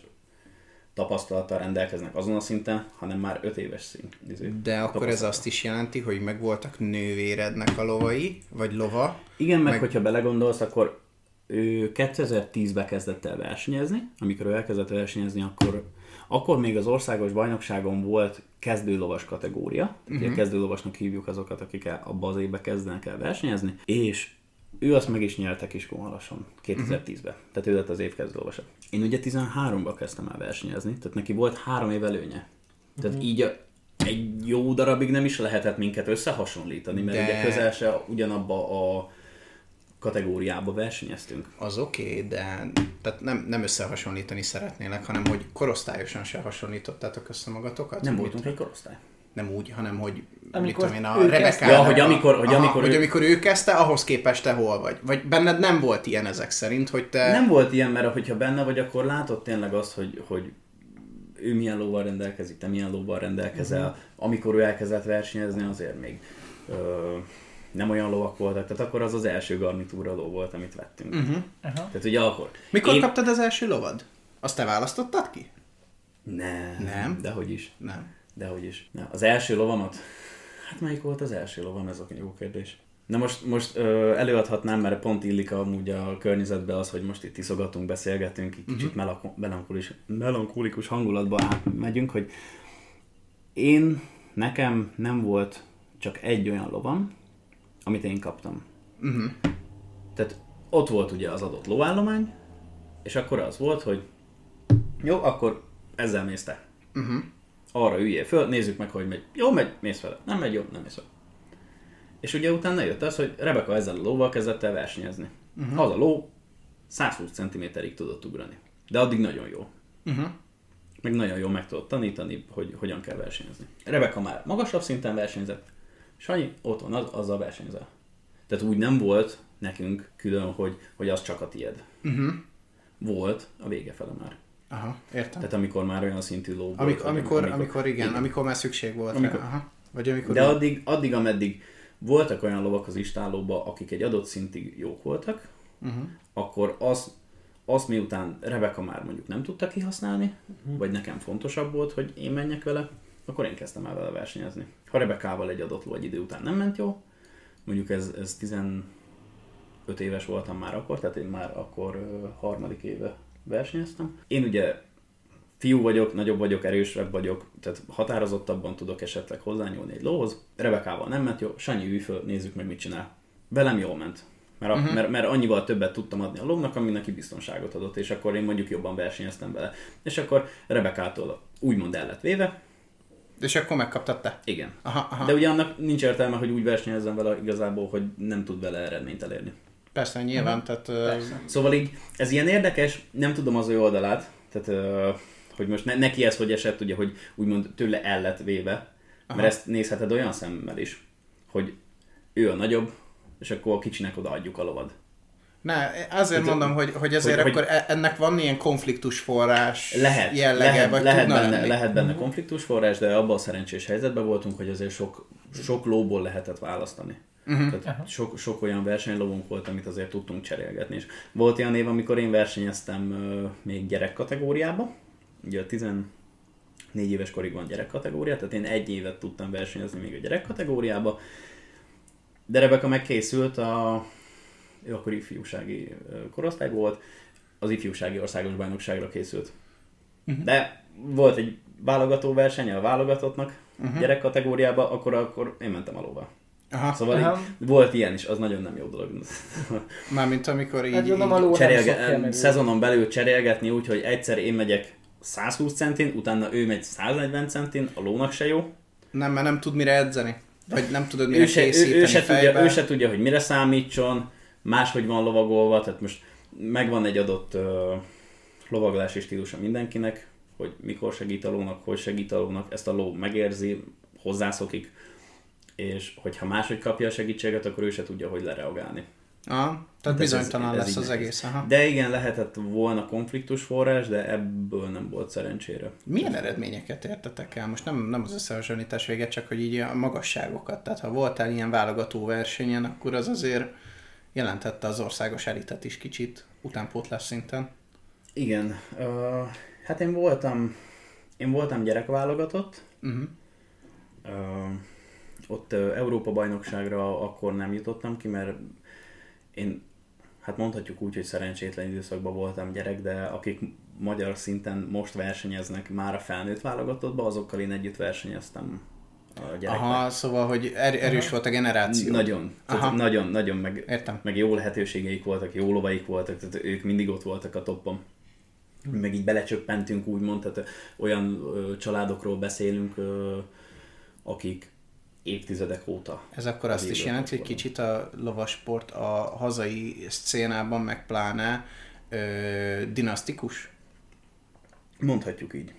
Speaker 2: tapasztalattal rendelkeznek azon a szinten, hanem már öt éves szint. izé,
Speaker 1: De akkor ez azt is jelenti, hogy megvoltak nővérednek a lovai, vagy lova.
Speaker 2: Igen, meg,
Speaker 1: meg-
Speaker 2: hogyha belegondolsz, akkor ő 2010-ben kezdett el versenyezni, amikor ő elkezdett versenyezni, akkor, akkor még az országos bajnokságon volt kezdőlovas kategória, uh-huh. kezdőlovasnak hívjuk azokat, akik abba az évben kezdenek el versenyezni, és ő azt meg is nyerte Kiskunhalason 2010-ben, tehát ő lett az év kezdőlovasa. Én ugye 13-ban kezdtem el versenyezni, tehát neki volt három év előnye. Tehát uh-huh. így a, egy jó darabig nem is lehetett minket összehasonlítani, mert
Speaker 1: De...
Speaker 2: ugye közel se ugyanabba a kategóriába versenyeztünk.
Speaker 1: Az oké, okay, de tehát nem, nem összehasonlítani szeretnélek, hanem hogy korosztályosan se hasonlítottátok össze magatokat?
Speaker 2: Nem voltunk egy korosztály.
Speaker 1: Nem úgy, hanem hogy
Speaker 3: Amikor
Speaker 1: mit tudom én, a
Speaker 3: kezdte.
Speaker 2: Ja, hogy amikor- hogy amikor
Speaker 1: hogy
Speaker 2: ő-
Speaker 1: amikor ő kezdte, ahhoz képest te hol vagy. Vagy benned nem volt ilyen ezek szerint, hogy te...
Speaker 2: Nem volt ilyen, mert hogyha benne vagy, akkor látod tényleg azt, hogy, hogy ő milyen lóval rendelkezik, te milyen lóval rendelkezel. Uh-huh. Amikor ő elkezdett versenyezni, azért még ö, nem olyan lovak voltak, tehát akkor az az első garnitúra ló volt, amit vettünk. Uh-huh.
Speaker 3: Aha.
Speaker 2: Tehát ugye akkor...
Speaker 1: Mikor
Speaker 2: Én...
Speaker 1: kaptad az első lovad? Azt te választottad ki?
Speaker 2: Nem,
Speaker 1: Nem?
Speaker 2: Dehogy is.
Speaker 1: Nem.
Speaker 2: Dehogy is. Na, az első lovamat? Hát melyik volt az első lovam? Ez a jó kérdés. Na most, most ö, előadhatnám, mert pont illik amúgy a környezetbe az, hogy most itt iszogatunk, beszélgetünk, így kicsit uh-huh. melankolikus, melankolikus hangulatba átmegyünk, hogy én, nekem nem volt csak egy olyan lovam, amit én kaptam.
Speaker 1: Uh-huh.
Speaker 2: Tehát ott volt ugye az adott lóállomány, és akkor az volt, hogy jó, akkor ezzel mész te.
Speaker 1: Uh-huh.
Speaker 2: Arra üljél föl, nézzük meg, hogy megy. Jó, megy, mész vele. Nem megy, jó, nem mész vele. És ugye utána jött az, hogy Rebecca ezzel a lóval kezdett el versenyezni. Uh-huh. Az a ló 120 cm-ig tudott ugrani. De addig nagyon jó.
Speaker 1: Uh-huh.
Speaker 2: Meg nagyon jól meg tudott tanítani, hogy hogyan kell versenyezni. Rebecca már magasabb szinten versenyzett, Sanyi ott van, az, azzal versenyzel. Tehát úgy nem volt nekünk külön, hogy, hogy az csak a tied.
Speaker 1: Uh-huh.
Speaker 2: Volt a vége fele már.
Speaker 1: Aha, értem.
Speaker 2: Tehát amikor már olyan szintű ló volt.
Speaker 1: Amik,
Speaker 2: hogy-
Speaker 1: amikor, amikor, igen,
Speaker 2: igen.
Speaker 1: amikor már szükség volt
Speaker 2: Amikor-
Speaker 1: rá. Aha. Vagy amikor...
Speaker 2: De addig, addig, ameddig voltak olyan lovak az istállóban, akik egy adott szintig jók voltak,
Speaker 1: Uh-huh.
Speaker 2: akkor az, azt miután Rebecca már mondjuk nem tudta kihasználni, uh-huh. vagy nekem fontosabb volt, hogy én menjek vele, akkor én kezdtem el vele versenyezni. Ha Rebekával egy adott ló egy idő után nem ment jó, mondjuk ez, ez 15 éves voltam már akkor, tehát én már akkor harmadik éve versenyeztem. Én ugye fiú vagyok, nagyobb vagyok, erősebb vagyok, tehát határozottabban tudok esetleg hozzányúlni egy lóhoz. Rebekával nem ment jó, Sanyi ülj föl, nézzük meg mit csinál. Velem jól ment. Mert, uh-huh. mert, mert annyival többet tudtam adni a lónak, ami neki biztonságot adott, és akkor én mondjuk jobban versenyeztem vele. És akkor Rebekától úgymond el lett véve,
Speaker 1: És akkor megkaptad te?
Speaker 2: igen.
Speaker 1: Aha, aha.
Speaker 2: De ugye annak nincs értelme, hogy úgy versenyezzen vele igazából, hogy nem tud vele eredményt elérni.
Speaker 1: Persze, nyilván, tehát... ö,
Speaker 3: Persze.
Speaker 2: Szóval így, ez ilyen érdekes, nem tudom az ő oldalát, tehát ö, hogy most ne, neki ez hogy esett, ugye, hogy úgymond tőle el lett véve, Aha.
Speaker 1: Aha.
Speaker 2: mert ezt nézheted olyan szemmel is, hogy ő a nagyobb, és akkor a kicsinek odaadjuk a lovad.
Speaker 1: Ne, azért
Speaker 2: Tehát,
Speaker 1: mondom, hogy, hogy azért
Speaker 2: hogy-
Speaker 1: akkor e- ennek van ilyen konfliktus forrás
Speaker 2: Lehet,
Speaker 1: jellege,
Speaker 2: lehet,
Speaker 1: vagy
Speaker 2: lehet, benne,
Speaker 1: lenni.
Speaker 2: lehet benne konfliktus forrás, de abban a szerencsés helyzetben voltunk, hogy azért sok, sok lóból lehetett választani.
Speaker 1: Uh-huh.
Speaker 2: Tehát sok, sok olyan versenylovunk volt, amit azért tudtunk cserélgetni. És volt olyan év, amikor én versenyeztem ö, még gyerek kategóriába. Ugye a 14 éves korig van gyerek kategória, tehát én egy évet tudtam versenyezni még a gyerek kategóriába. De Rebecca megkészült a ő akkor ifjúsági korosztály volt, az ifjúsági országos bajnokságra készült. Uh-huh. De volt egy válogató versenye a válogatottnak uh-huh. gyerek kategóriába, akkor, akkor én mentem alóval.
Speaker 1: Aha,
Speaker 2: Szóval
Speaker 3: Aha.
Speaker 2: így, volt ilyen is, az nagyon nem jó dolog.
Speaker 1: mármint amikor így...
Speaker 3: Hát
Speaker 1: így
Speaker 2: Cserélge, szezonon belül cserélgetni úgy, hogy egyszer én megyek 120 centin, utána ő megy 140 centin, a lónak se jó.
Speaker 1: Nem, mert nem tud mire edzeni. Vagy nem tudod mire
Speaker 2: Ő se, ő,
Speaker 1: készíteni
Speaker 2: ő, se
Speaker 1: fejbe.
Speaker 2: tudja, ő se tudja, hogy mire számítson, máshogy van lovagolva, tehát most megvan egy adott uh, lovaglási stílusa mindenkinek, hogy mikor segít a lónak, hogy segít a lónak, ezt a ló megérzi, hozzászokik, és hogyha máshogy kapja a segítséget, akkor ő se tudja, hogy lereagálni.
Speaker 1: Aha, tehát
Speaker 2: Hát ez-
Speaker 1: bizonytalan
Speaker 2: ez
Speaker 1: lesz
Speaker 2: így
Speaker 1: az
Speaker 2: nehéz.
Speaker 1: egész. Aha.
Speaker 2: De igen, lehetett volna konfliktus forrás, de ebből nem volt szerencsére.
Speaker 1: Milyen eredményeket értetek el? Most nem, nem az összehasonlítás véget, csak hogy így a magasságokat. Tehát ha voltál ilyen válogató versenyen, akkor az azért jelentette az országos elitet is kicsit utánpótlás szinten.
Speaker 2: Igen, uh, hát én voltam, én voltam gyerekválogatott,
Speaker 1: Uh-huh.
Speaker 2: uh, ott uh, Európa bajnokságra akkor nem jutottam ki, mert én, hát mondhatjuk úgy, hogy szerencsétlen időszakban voltam gyerek, de akik magyar szinten most versenyeznek már a felnőtt válogatottba, azokkal én együtt versenyeztem a gyerekben.
Speaker 1: Aha, szóval, hogy er- erős volt a generáció.
Speaker 2: Nagyon, tehát
Speaker 1: Aha.
Speaker 2: nagyon, nagyon, meg,
Speaker 1: Értem.
Speaker 2: meg jó lehetőségeik voltak, jó lovaik voltak, tehát ők mindig ott voltak a toppon. Meg így belecsöppentünk úgymond, tehát olyan ö, családokról beszélünk, ö, akik évtizedek óta.
Speaker 1: Ez akkor azt is jelenti, hogy kicsit a lovasport a hazai szcénában, meg pláne ö, dinasztikus?
Speaker 2: Mondhatjuk így.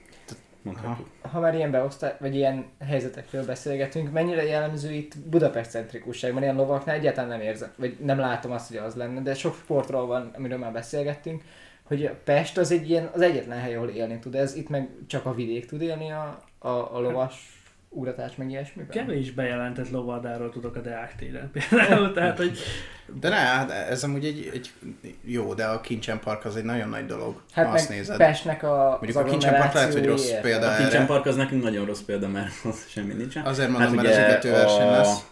Speaker 2: Mondhatjuk.
Speaker 3: Ha már ilyen beosztás, vagy ilyen helyzetekről beszélgetünk, mennyire jellemző itt Budapest centrikusság, mert ilyen lovaknál egyáltalán nem érzem, vagy nem látom azt, hogy az lenne, de sok sportról van, amiről már beszélgettünk, hogy Pest az egy ilyen, az egyetlen hely, ahol élni tud. Ez, itt meg csak a vidék tud élni a, a, a lovas ugratás, meg ilyesmiben.
Speaker 4: Kevés bejelentett lovardáról tudok a Deák téren például, tehát hogy
Speaker 1: De ne, hát ez amúgy egy, egy jó, de a Kincsen Park az egy nagyon nagy dolog,
Speaker 3: Hát
Speaker 1: ha
Speaker 3: meg
Speaker 1: azt nézed.
Speaker 3: Pestnek a,
Speaker 1: Mondjuk a Kincsen Park lehet, hogy rossz példa
Speaker 2: A
Speaker 1: erre.
Speaker 2: Kincsen Park az nekünk nagyon rossz példa, mert az semmi nincsen.
Speaker 1: Azért mondom, mert
Speaker 2: ugye
Speaker 1: az ügető verseny
Speaker 2: a
Speaker 1: lesz.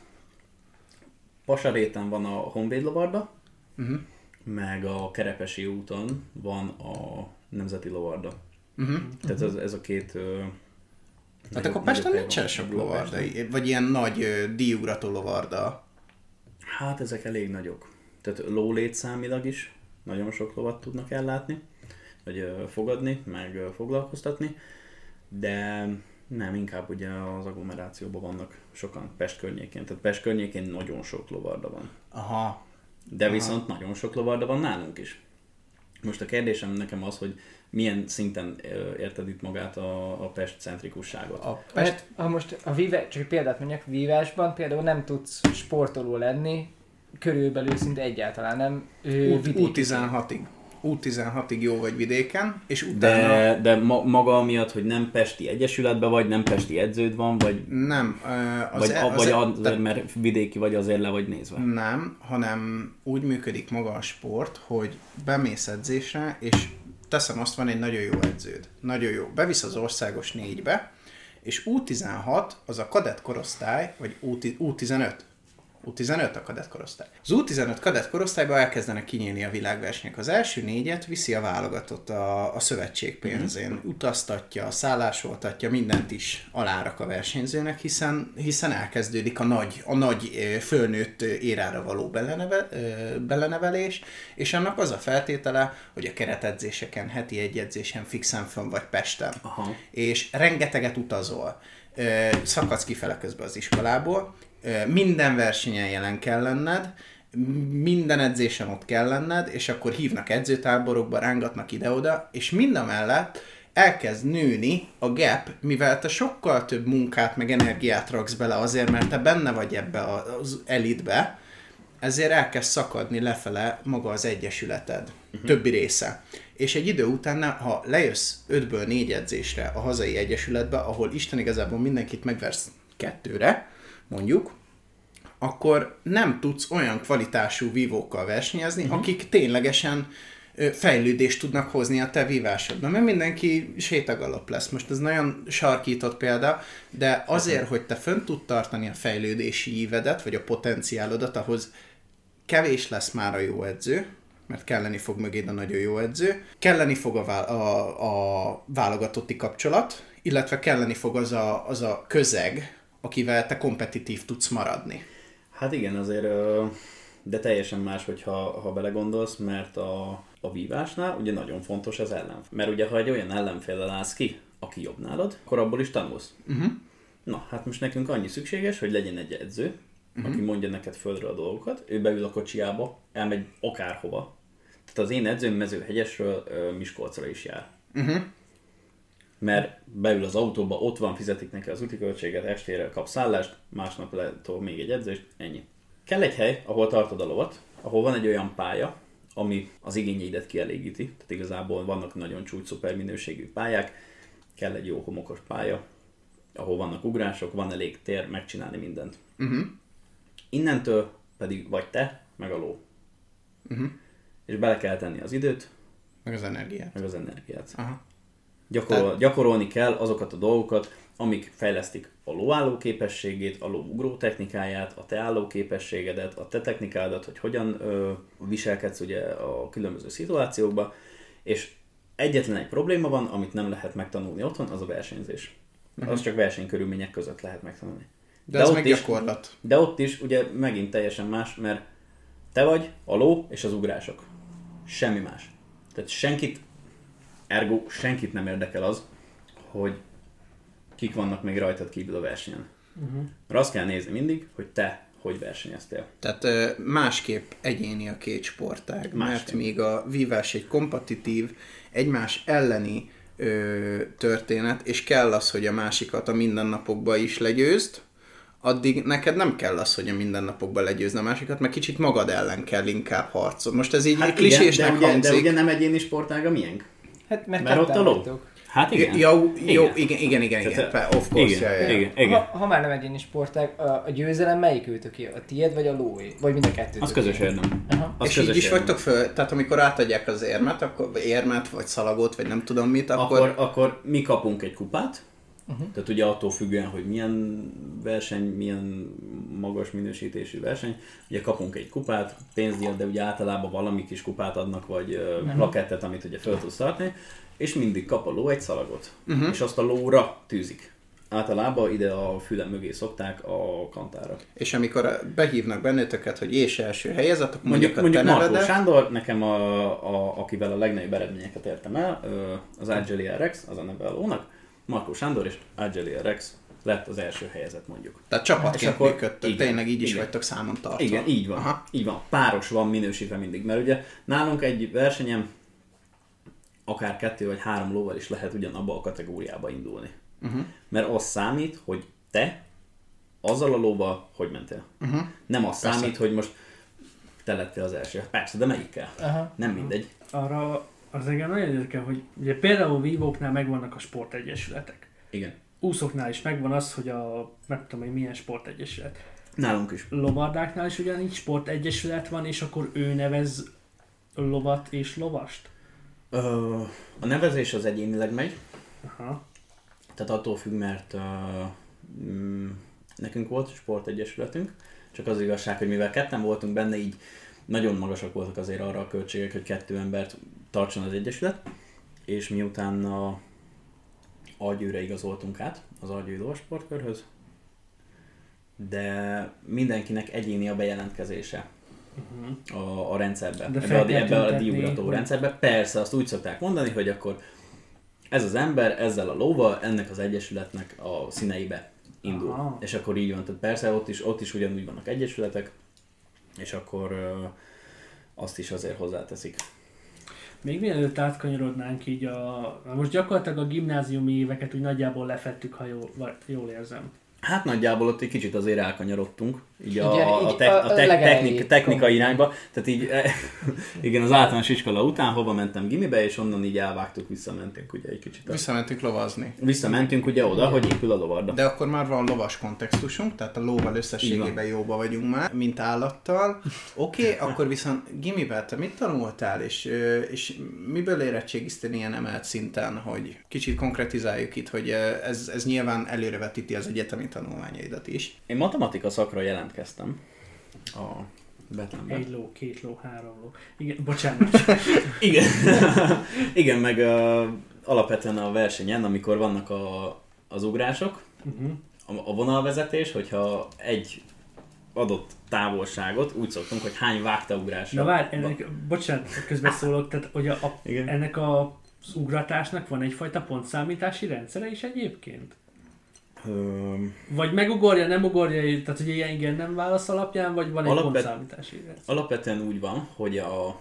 Speaker 2: Pasaréten van a Honvéd lovarda,
Speaker 1: Uh-huh.
Speaker 2: meg a Kerepesi úton van a Nemzeti lovarda.
Speaker 1: Uh-huh.
Speaker 2: Tehát ez, ez a két...
Speaker 1: Hát akkor Pesten nincsen sok lovarda, vagy ilyen nagy ö, díjugrató lovarda.
Speaker 2: Hát ezek elég nagyok. Tehát lólétszámilag is nagyon sok lovat tudnak ellátni, vagy ö, fogadni, meg ö, foglalkoztatni. de nem, inkább ugye az agglomerációban vannak sokan Pest környékén. Tehát Pest környékén nagyon sok lovarda van.
Speaker 1: Aha.
Speaker 2: De Aha. viszont nagyon sok lovarda van nálunk is. Most a kérdésem nekem az, hogy milyen szinten érted itt magát a, a Pest centrikusságot.
Speaker 1: A
Speaker 3: Pest... Ha most a víve, csak példát mondjak, vívásban például nem tudsz sportoló lenni, körülbelül szinte egyáltalán nem ő,
Speaker 1: út,
Speaker 3: vidéki.
Speaker 1: U16-ig. U16-ig jó vagy vidéken, és utána...
Speaker 2: De, de ma, maga miatt, hogy nem Pesti Egyesületben vagy, nem Pesti edződ van, vagy,
Speaker 1: Nem, az,
Speaker 2: vagy,
Speaker 1: e-
Speaker 2: a, vagy
Speaker 1: e-
Speaker 2: azért, mert vidéki vagy azért le vagy nézve.
Speaker 1: Nem, hanem úgy működik maga a sport, hogy bemész edzésre, és teszem azt, van egy nagyon jó edződ. Nagyon jó. Bevisz az országos négybe, és U16 az a kadett korosztály, vagy U15. U15 a kadett korosztály. Az U15 kadett korosztályban elkezdenek kinyílni a világversenyek. Az első négyet viszi a válogatott a, a szövetség pénzén.
Speaker 2: Mhm.
Speaker 1: Utaztatja, szállásoltatja, mindent is alárak a versenyzőnek, hiszen, hiszen elkezdődik a nagy, a nagy fölnőtt érára való beleneve, belenevelés, és annak az a feltétele, hogy a keretedzéseken, heti egy edzésen fixen fönn vagy Pesten.
Speaker 2: Aha.
Speaker 1: És rengeteget utazol. Szakadsz kifele közben az iskolából, minden versenyen jelen kell lenned, minden edzésen ott kell lenned, és akkor hívnak edzőtáborokba, rángatnak ide-oda, és minden mellett elkezd nőni a gap, mivel te sokkal több munkát, meg energiát raksz bele azért, mert te benne vagy ebbe a- az elitbe, ezért elkezd szakadni lefele maga az egyesületed, uh-huh. többi része. És egy idő után, ha lejössz 5-ből 4 edzésre a hazai egyesületbe, ahol Isten igazából mindenkit megversz kettőre, mondjuk, akkor nem tudsz olyan kvalitású vívókkal versenyezni, uh-huh. akik ténylegesen fejlődést tudnak hozni a te vívásodban, mert mindenki sétagalop lesz. Most ez nagyon sarkított példa, de azért, hogy te fönn tud tartani a fejlődési ívedet, vagy a potenciálodat, ahhoz kevés lesz már a jó edző, mert kelleni fog mögéd a nagyon jó edző, kelleni fog a, vál- a, a válogatotti kapcsolat, illetve kelleni fog az a, az a közeg, akivel te kompetitív tudsz maradni.
Speaker 2: Hát igen, azért, de teljesen más, hogyha ha belegondolsz, mert a, a vívásnál ugye nagyon fontos az ellenfél. Mert ugye, ha egy olyan ellenféllel állsz ki, aki jobb nálad, akkor abból is tanulsz.
Speaker 1: Uh-huh.
Speaker 2: Na, hát most nekünk annyi szükséges, hogy legyen egy edző, uh-huh. aki mondja neked földre a dolgokat, ő beül a kocsiába, elmegy akárhova. Tehát az én edzőm mezőhegyesről Miskolcra is jár.
Speaker 1: Uh-huh.
Speaker 2: Mert beül az autóba, ott van, fizetik neki az úti költséget, estére kap szállást, másnap letol még egy edzést, ennyi. Kell egy hely, ahol tartod a lovat, ahol van egy olyan pálya, ami az igényeidet kielégíti. Tehát igazából vannak nagyon csúcs szuper minőségű pályák, kell egy jó homokos pálya, ahol vannak ugrások, van elég tér megcsinálni mindent.
Speaker 1: Uh-huh.
Speaker 2: Innentől pedig vagy te, meg a ló.
Speaker 1: Uh-huh.
Speaker 2: És bele kell tenni az időt,
Speaker 1: Meg az energiát.
Speaker 2: meg az energiát.
Speaker 1: Aha.
Speaker 2: Gyakorol, gyakorolni kell azokat a dolgokat, amik fejlesztik a lóálló képességét, a ló ugró technikáját, a te álló képességedet, a te technikádat, hogy hogyan ö, viselkedsz ugye a különböző szituációkba, és egyetlen egy probléma van, amit nem lehet megtanulni otthon, az a versenyzés. Az csak versenykörülmények között lehet megtanulni.
Speaker 1: De, de ez
Speaker 2: ott
Speaker 1: meg
Speaker 2: is-
Speaker 1: gyakorlat.
Speaker 2: De ott is ugye megint teljesen más, mert te vagy a ló és az ugrások. Semmi más. Tehát senkit, ergo senkit nem érdekel az, hogy kik vannak még rajtad kívül a versenyen. Uh-huh. Mert azt kell nézni mindig, hogy te hogy versenyeztél.
Speaker 1: Tehát másképp egyéni a két sportág, mert
Speaker 2: Másképp.
Speaker 1: míg a vívás egy kompetitív, egymás elleni ö, történet, és kell az, hogy a másikat a mindennapokban is legyőzd, addig neked nem kell az, hogy a mindennapokban legyőzd a másikat, mert kicsit magad ellen kell inkább harcolni. Most ez így hát klisésnek
Speaker 2: de, ugye, de
Speaker 1: hangzik.
Speaker 2: ugye nem egyéni sportág a miénk?
Speaker 3: Hát mert,
Speaker 2: Mert ott a ló.
Speaker 3: vagytok.
Speaker 2: Hát igen.
Speaker 1: Jó, jó,
Speaker 2: Igen.
Speaker 1: igen, igen, igen, igen,
Speaker 2: Tehát,
Speaker 1: of course,
Speaker 2: igen,
Speaker 1: ja, ja.
Speaker 2: igen, igen.
Speaker 3: Ha, ha már nem egyéni sportág, a, a győzelem melyik őtöké? A tiéd vagy a lóé? Vagy mind a kettő?
Speaker 2: Az közös érdem.
Speaker 3: Aha.
Speaker 2: Az
Speaker 1: és
Speaker 2: közös
Speaker 1: így is
Speaker 2: érdem.
Speaker 1: vagytok föl, tehát amikor átadják az érmet, akkor érmet, vagy szalagot, vagy nem tudom mit, akkor,
Speaker 2: akkor, akkor mi kapunk egy kupát, uh-huh. tehát ugye attól függően, hogy milyen verseny, milyen magas minősítésű verseny, ugye kapunk egy kupát, pénzdíjat, de ugye általában valami kis kupát adnak, vagy uh-huh. plakettet, amit ugye fel tudsz tartani, és mindig kap a ló egy szalagot, uh-huh. és azt a lóra tűzik. Általában ide a füle mögé szokták a kantára.
Speaker 1: és amikor behívnak benneteket, hogy és első helyezett, akkor
Speaker 2: Mondjuk,
Speaker 1: mondjuk,
Speaker 2: mondjuk
Speaker 1: a te
Speaker 2: Markó
Speaker 1: nevedet,
Speaker 2: Sándor, nekem a, a, akivel a legnagyobb eredményeket értem el, az Agile RX, az a neve a lónak, Markó Sándor és Argelia Rex lett az első helyezett mondjuk.
Speaker 1: Tehát csapatként
Speaker 2: akkor-
Speaker 1: működtök,
Speaker 2: igen,
Speaker 1: tényleg így is
Speaker 2: igen.
Speaker 1: vagytok számon tartva.
Speaker 2: Igen, így van.
Speaker 1: Aha.
Speaker 2: Így van. Páros van minősítve mindig, mert ugye nálunk egy versenyem akár kettő vagy három lóval is lehet ugyanabba a kategóriába indulni.
Speaker 1: Uh-huh.
Speaker 2: Mert az számít, hogy te azzal a lóval hogy mentél.
Speaker 1: Uh-huh.
Speaker 2: Nem az
Speaker 1: Persze.
Speaker 2: számít, hogy most te lettél az első. Persze, de melyikkel?
Speaker 3: Aha.
Speaker 2: Nem mindegy.
Speaker 4: Arra az engem nagyon érdekel, hogy ugye például vívóknál megvannak a sportegyesületek.
Speaker 2: Igen.
Speaker 4: Úszóknál is megvan az, hogy a, meg tudom én milyen sportegyesület.
Speaker 2: Nálunk is.
Speaker 4: Lovardáknál is ugyanígy sportegyesület van, és akkor ő nevez lovat és lovast?
Speaker 2: Ö, a nevezés az egyénileg megy,
Speaker 4: Aha.
Speaker 2: tehát attól függ, mert uh, mm, nekünk volt sportegyesületünk, csak az igazság, hogy mivel ketten voltunk benne, így nagyon magasak voltak azért arra a költségek, hogy kettő embert tartson az egyesület, és miután a Algyőre igazoltunk át, az Algyői Lovasportkörhöz, de mindenkinek egyéni a bejelentkezése
Speaker 4: Uh-huh.
Speaker 2: a, a rendszerbe,
Speaker 4: De
Speaker 2: ebbe a, ebbe a diugrató
Speaker 4: hogy-
Speaker 2: rendszerbe. Persze, azt úgy szokták mondani, hogy akkor ez az ember ezzel a lóval ennek az egyesületnek a színeibe indul.
Speaker 4: Aha.
Speaker 2: És akkor így van, tehát persze ott is, ott is ugyanúgy vannak egyesületek, és akkor ö, azt is azért hozzáteszik.
Speaker 4: Még mielőtt átkanyarodnánk így a... Most gyakorlatilag a gimnáziumi éveket úgy nagyjából lefettük, ha jól, jól érzem.
Speaker 2: Hát nagyjából ott egy kicsit azért elkanyarodtunk, így a,
Speaker 3: Igen,
Speaker 2: a, a,
Speaker 3: így
Speaker 2: te,
Speaker 3: a-
Speaker 2: a
Speaker 3: a
Speaker 2: te,
Speaker 3: legelején.
Speaker 2: technik, technika irányba. Tehát így, eh, igen, az általános iskola után hova mentem gimibe, és onnan így elvágtuk, visszamentünk ugye egy kicsit. a-
Speaker 1: Visszamentünk lovazni.
Speaker 2: Visszamentünk ugye oda, hogy épül a lovarda.
Speaker 1: De akkor már van lovas kontextusunk, tehát a lóval
Speaker 2: Így
Speaker 1: összességében jóba vagyunk már, mint állattal. Oké, okay, akkor viszont gimiben te mit tanultál, és, és miből érettségiztél ilyen emelt szinten, hogy kicsit konkretizáljuk itt, hogy ez, ez nyilván előrevetíti az egyetemi tanulmányaidat is.
Speaker 2: Én matematika szakra jelentkeztem a Betlenben.
Speaker 4: Egy ló, két ló, három ló. Igen, bocsánat.
Speaker 2: Igen. Igen, meg uh, alapvetően a versenyen, amikor vannak a, az ugrások,
Speaker 4: Uh-huh.
Speaker 2: a, a vonalvezetés, hogyha egy adott távolságot úgy szoktunk, hogy hány vágtaugrásra.
Speaker 4: Na várj, ennek, bocsánat, közbeszólok, tehát hogy a, a,
Speaker 2: Igen.
Speaker 4: ennek a az ugratásnak van egyfajta pontszámítási rendszere is egyébként?
Speaker 2: Öm,
Speaker 4: Vagy megugorja, nem ugorja, tehát hogy ilyen igen nem válasz alapján, vagy van egy
Speaker 2: Alapvet-
Speaker 4: pontszámítási rendszer?
Speaker 2: Alapvetően úgy van, hogy a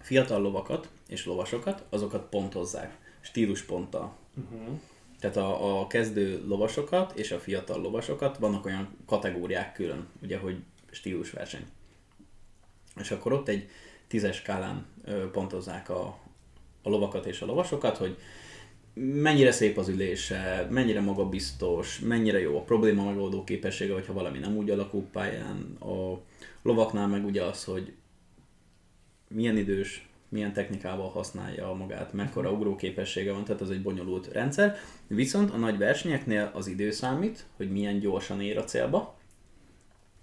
Speaker 2: fiatal lovakat és lovasokat, azokat pontozzák, stílusponttal.
Speaker 4: Uh-huh.
Speaker 2: Tehát a, a kezdő lovasokat és a fiatal lovasokat vannak olyan kategóriák külön, ugye, hogy stílusverseny. És akkor ott egy tízes skálán pontozzák a, a lovakat és a lovasokat, hogy mennyire szép az ülése, mennyire magabiztos, mennyire jó a probléma megoldó képessége, hogyha valami nem úgy alakul pályán. A lovaknál meg ugye az, hogy milyen idős, milyen technikával használja magát, mekkora ugró képessége van, tehát az egy bonyolult rendszer. Viszont a nagy versenyeknél az idő számít, hogy milyen gyorsan ér a célba.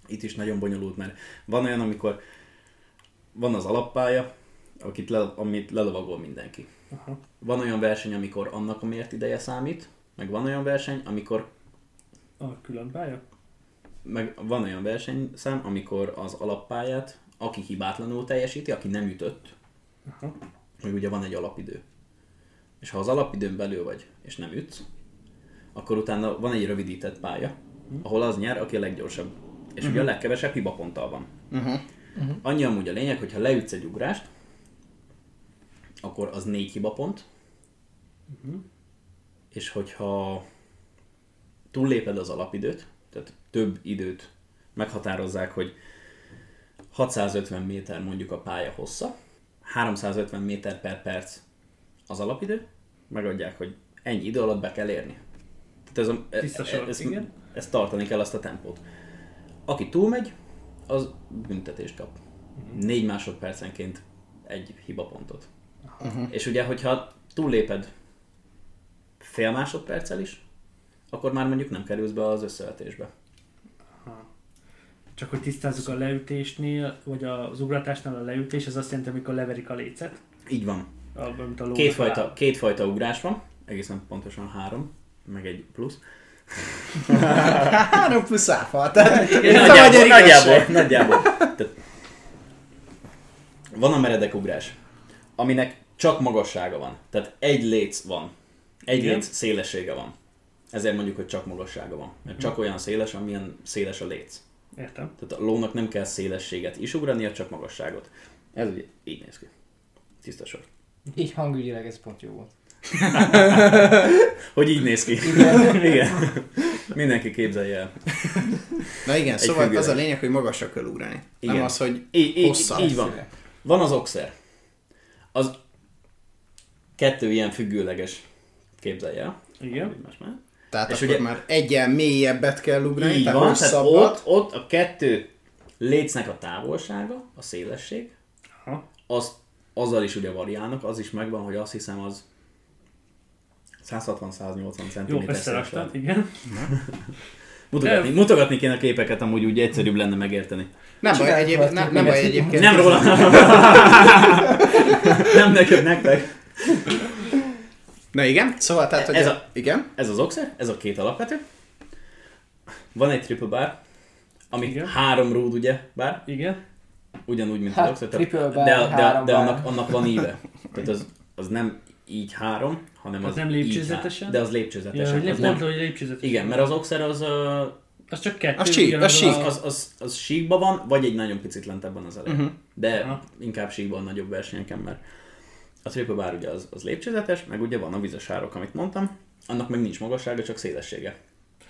Speaker 2: Itt is nagyon bonyolult, mert van olyan, amikor van az alappálya, akit le, amit lelovagol mindenki.
Speaker 4: Aha.
Speaker 2: Van olyan verseny, amikor annak a mért ideje számít, meg van olyan verseny, amikor
Speaker 4: A külön pálya?
Speaker 2: meg van olyan versenyszám, amikor az alappályát, aki hibátlanul teljesíti, aki nem ütött,
Speaker 4: Aha.
Speaker 2: meg ugye van egy alapidő. És ha az alapidőn belül vagy, és nem ütsz, akkor utána van egy rövidített pálya, ahol az nyer, aki a leggyorsabb. És ugye a legkevesebb hibaponttal van.
Speaker 1: Uh-huh.
Speaker 2: Annyi amúgy a lényeg, hogy ha leütsz egy ugrást, akkor az négy hibapont, és hogyha túlléped az alapidőt, tehát több időt meghatározzák, hogy 650 méter mondjuk a pálya hossza, 350 méter per perc az alapidő, megadják, hogy ennyi idő alatt be kell érni. Tehát ez a,
Speaker 4: Tiszta sor,
Speaker 2: ezt,
Speaker 4: igen.
Speaker 2: ezt tartani kell azt a tempót. Aki túlmegy, az büntetést kap.
Speaker 4: Mhm.
Speaker 2: Négy másodpercenként egy hibapontot. Uh-huh. És ugye, hogyha túlléped fél másodperccel is, akkor már mondjuk nem kerülsz be az összevetésbe.
Speaker 4: Aha. Csak hogy tisztázzuk a leütésnél, vagy az ugratásnál a leütés, az azt jelenti, amikor leverik a lécet.
Speaker 2: Így van.
Speaker 4: A, a
Speaker 2: Kétfajta, kétfajta ugrás van, egészen pontosan három, meg egy plusz.
Speaker 1: Három plusz áfa, tehát ez
Speaker 2: Nagyjából, nagyjából, nagyjából. Tehát van a meredek ugrás, aminek csak magassága van. Tehát egy léc van egy
Speaker 4: Igen.
Speaker 2: léc szélessége van. Ezért mondjuk, hogy csak magassága van. Mert csak olyan széles, amilyen széles a léc.
Speaker 4: Értem.
Speaker 2: Tehát a lónak nem kell szélességet is ugrania, csak magasságot. Ez ugye így néz ki. Tiszta sor.
Speaker 3: Így hangügyileg ez pont jó volt.
Speaker 2: Hogy így néz ki. Igen. Mindenki képzelje el.
Speaker 1: Na igen, szóval
Speaker 2: függőleg.
Speaker 1: az a lényeg, hogy magasra kell ugrani.
Speaker 2: Igen.
Speaker 1: Nem az, hogy
Speaker 2: Így, így, van. Van az oxer. Az kettő ilyen függőleges képzelje el.
Speaker 4: Igen.
Speaker 2: Egymás mellett.
Speaker 1: Tehát
Speaker 2: És
Speaker 1: akkor
Speaker 2: ugye-
Speaker 1: már egyen mélyebbet kell ugrani,
Speaker 2: Így
Speaker 1: tehát
Speaker 2: van, tehát ott, ott a kettő lécnek a távolsága, a szélesség,
Speaker 4: Aha.
Speaker 2: az, azzal is ugye variálnak, az is megvan, hogy azt hiszem az 160-180 cm.
Speaker 4: Jó, összeraktad, igen.
Speaker 2: Mutogatni, mutogatni kéne a képeket, amúgy úgy egyszerűbb lenne megérteni.
Speaker 1: Nem baj, egyéb, nem, nem baj egyébként.
Speaker 2: Nem róla. Nem neked, nektek.
Speaker 1: Na igen, szóval tehát, hogy
Speaker 2: Ez a-
Speaker 1: igen,
Speaker 2: Ez az oxer, ez a két alapvető. Van egy triple bar, ami
Speaker 4: Igen.
Speaker 2: három rúd, ugye, bár,
Speaker 4: Igen.
Speaker 2: ugyanúgy, mint
Speaker 3: Hát,
Speaker 2: az oxer.
Speaker 3: triple bar,
Speaker 2: de, de,
Speaker 3: három
Speaker 2: de annak, annak van íve. Tehát az, az nem így három, hanem
Speaker 4: Az
Speaker 2: az
Speaker 4: nem
Speaker 2: így
Speaker 4: lépcsőzetesen?
Speaker 2: há- De az
Speaker 4: Ja,
Speaker 2: lépcsőzetesen.
Speaker 4: lép,
Speaker 2: az nem,
Speaker 4: nem, hogy lépcsőzetes.
Speaker 2: igen, mert az oxer az,
Speaker 4: Az csak kettő.
Speaker 1: Az sík, az sík.
Speaker 4: a-
Speaker 2: az, az, az síkban van, vagy egy nagyon picit lentebb van az elején.
Speaker 1: Mhm.
Speaker 2: De
Speaker 4: Aha.
Speaker 2: inkább síkban nagyobb versenyeken, mert a triple bar ugye az, az lépcsőzetes, meg ugye van a vizes árok, amit mondtam, annak meg nincs magassága, csak szélessége.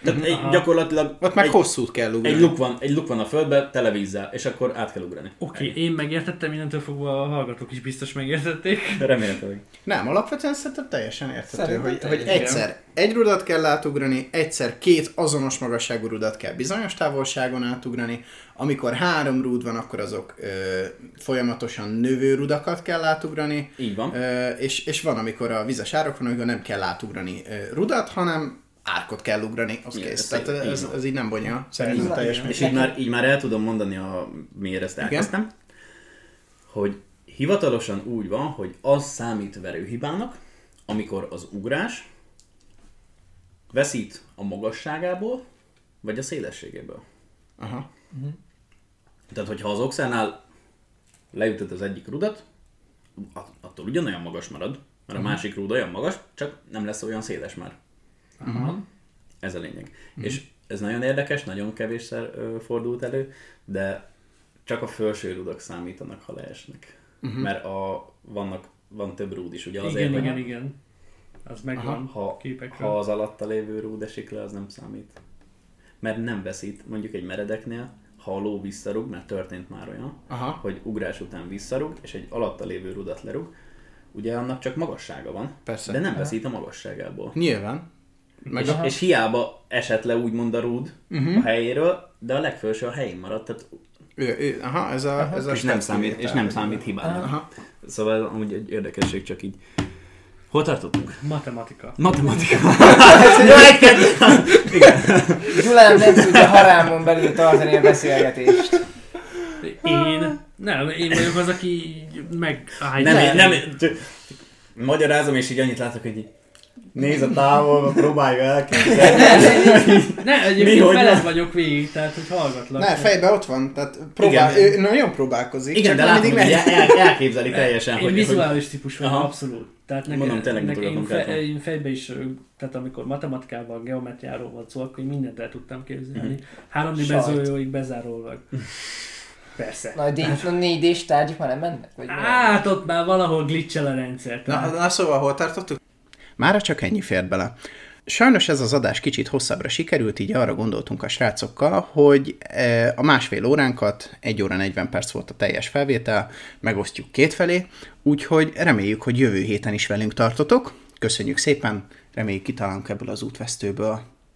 Speaker 2: Tehát egy, gyakorlatilag
Speaker 1: ott meg
Speaker 2: egy,
Speaker 1: hosszút kell ugrani.
Speaker 2: egy luk van, egy luk van a földbe, tele vízzel, és akkor át kell ugrani.
Speaker 4: Oké, én megértettem, innentől fogva a hallgatók is biztos megértették.
Speaker 2: Remélhetőleg.
Speaker 1: Nem, alapvetően szerintem teljesen érthető,
Speaker 3: Szerintem
Speaker 1: hogy, hogy
Speaker 3: teljesen.
Speaker 1: egyszer egy rudat kell átugrani, egyszer két azonos magasságú rudat kell bizonyos távolságon átugrani, amikor három rúd van, akkor azok ö, folyamatosan növő rudakat kell átugrani,
Speaker 2: Így van.
Speaker 1: ö, és, és van, amikor a vizes árok van, amikor nem kell átugrani ö, rudat, hanem árkot kell ugrani, az
Speaker 2: Igen,
Speaker 1: kész.
Speaker 2: ez
Speaker 1: Tehát
Speaker 2: így
Speaker 1: ez, ez így nem bonyol, szerintem teljes
Speaker 2: És így már, így már el tudom mondani, a, miért ezt elkezdtem, hogy hivatalosan úgy van, hogy az számít verőhibának, amikor az ugrás veszít a magasságából, vagy a szélességéből.
Speaker 1: Aha.
Speaker 2: Tehát, hogyha az oxánál leütöd az egyik rudat, at- attól ugyanolyan magas marad, mert a másik rúd olyan magas, csak nem lesz olyan széles már.
Speaker 4: Aha.
Speaker 2: Ez a lényeg. És ez nagyon érdekes, nagyon kevésszer ö, fordult elő, de csak a felső rudak számítanak, ha leesnek. Uh-huh. Mert a, vannak, van több rúd is, ugye azért,
Speaker 4: Igen,
Speaker 2: hogy
Speaker 4: igen, igen. Az megvan
Speaker 2: ha,
Speaker 4: képekről.
Speaker 2: ha az alatta lévő rúd esik le, az nem számít. Mert nem veszít, mondjuk egy meredeknél, ha a ló visszarúg, mert történt már olyan,
Speaker 1: Aha.
Speaker 2: hogy ugrás után visszarúg, és egy alatta lévő rudat lerúg, ugye annak csak magassága van,
Speaker 1: Persze.
Speaker 2: de nem veszít a magasságából.
Speaker 1: Nyilván. Meg
Speaker 2: És, és hiába esett le úgymond a rúd uh-huh. a helyéről, de a legfelső a helyén maradt, tehát
Speaker 1: aha, ez a, ez a
Speaker 2: és nem, számít, és nem számít hibának.
Speaker 1: Aha.
Speaker 2: Szóval amúgy egy érdekesség csak így. Hol tartottunk?
Speaker 4: Matematika.
Speaker 2: Matematika.
Speaker 3: Gyulán nem tudja harámon belül tartani a beszélgetést.
Speaker 4: Én, nem, én vagyok az, aki megállja.
Speaker 2: nem, nem, nem, magyarázom, és így annyit látok, hogy így néz a távolba, próbálja elképzelni.
Speaker 4: Ne,
Speaker 2: Mi,
Speaker 4: egyébként
Speaker 2: hogy
Speaker 4: veled
Speaker 2: nem?
Speaker 4: vagyok végig, tehát hogy hallgatlak.
Speaker 1: Ne, fejbe ott van, tehát próbál,
Speaker 2: Igen.
Speaker 1: ő nagyon próbálkozik.
Speaker 2: Igen, de látom, hogy el, el, elképzeli teljesen,
Speaker 4: Én
Speaker 2: hogy, hogy
Speaker 4: vizuális típus vagyok, abszolút. Tehát nekem,
Speaker 2: Mondom, tényleg
Speaker 4: nekem én, fe, én fejbe is, tehát amikor matematikával, geometriáról volt szó, akkor én mindent el tudtam képzelni.
Speaker 2: Mhm.
Speaker 4: Három dimenzióig bezárólag. Persze.
Speaker 3: Na, D- a 4D-s tárgyak már nem mennek? Vagy mi?
Speaker 4: Hát ott már valahol glitchel a rendszer.
Speaker 1: Na, na, szóval hol tartottuk? Mára csak ennyi fért bele. Sajnos ez az adás kicsit hosszabbra sikerült, így arra gondoltunk a srácokkal, hogy eh, a másfél óránkat, 1 óra 40 perc volt a teljes felvétel, megosztjuk kétfelé, úgyhogy reméljük, hogy jövő héten is velünk tartotok. Köszönjük szépen, reméljük kitalálunk ebből az útvesztőből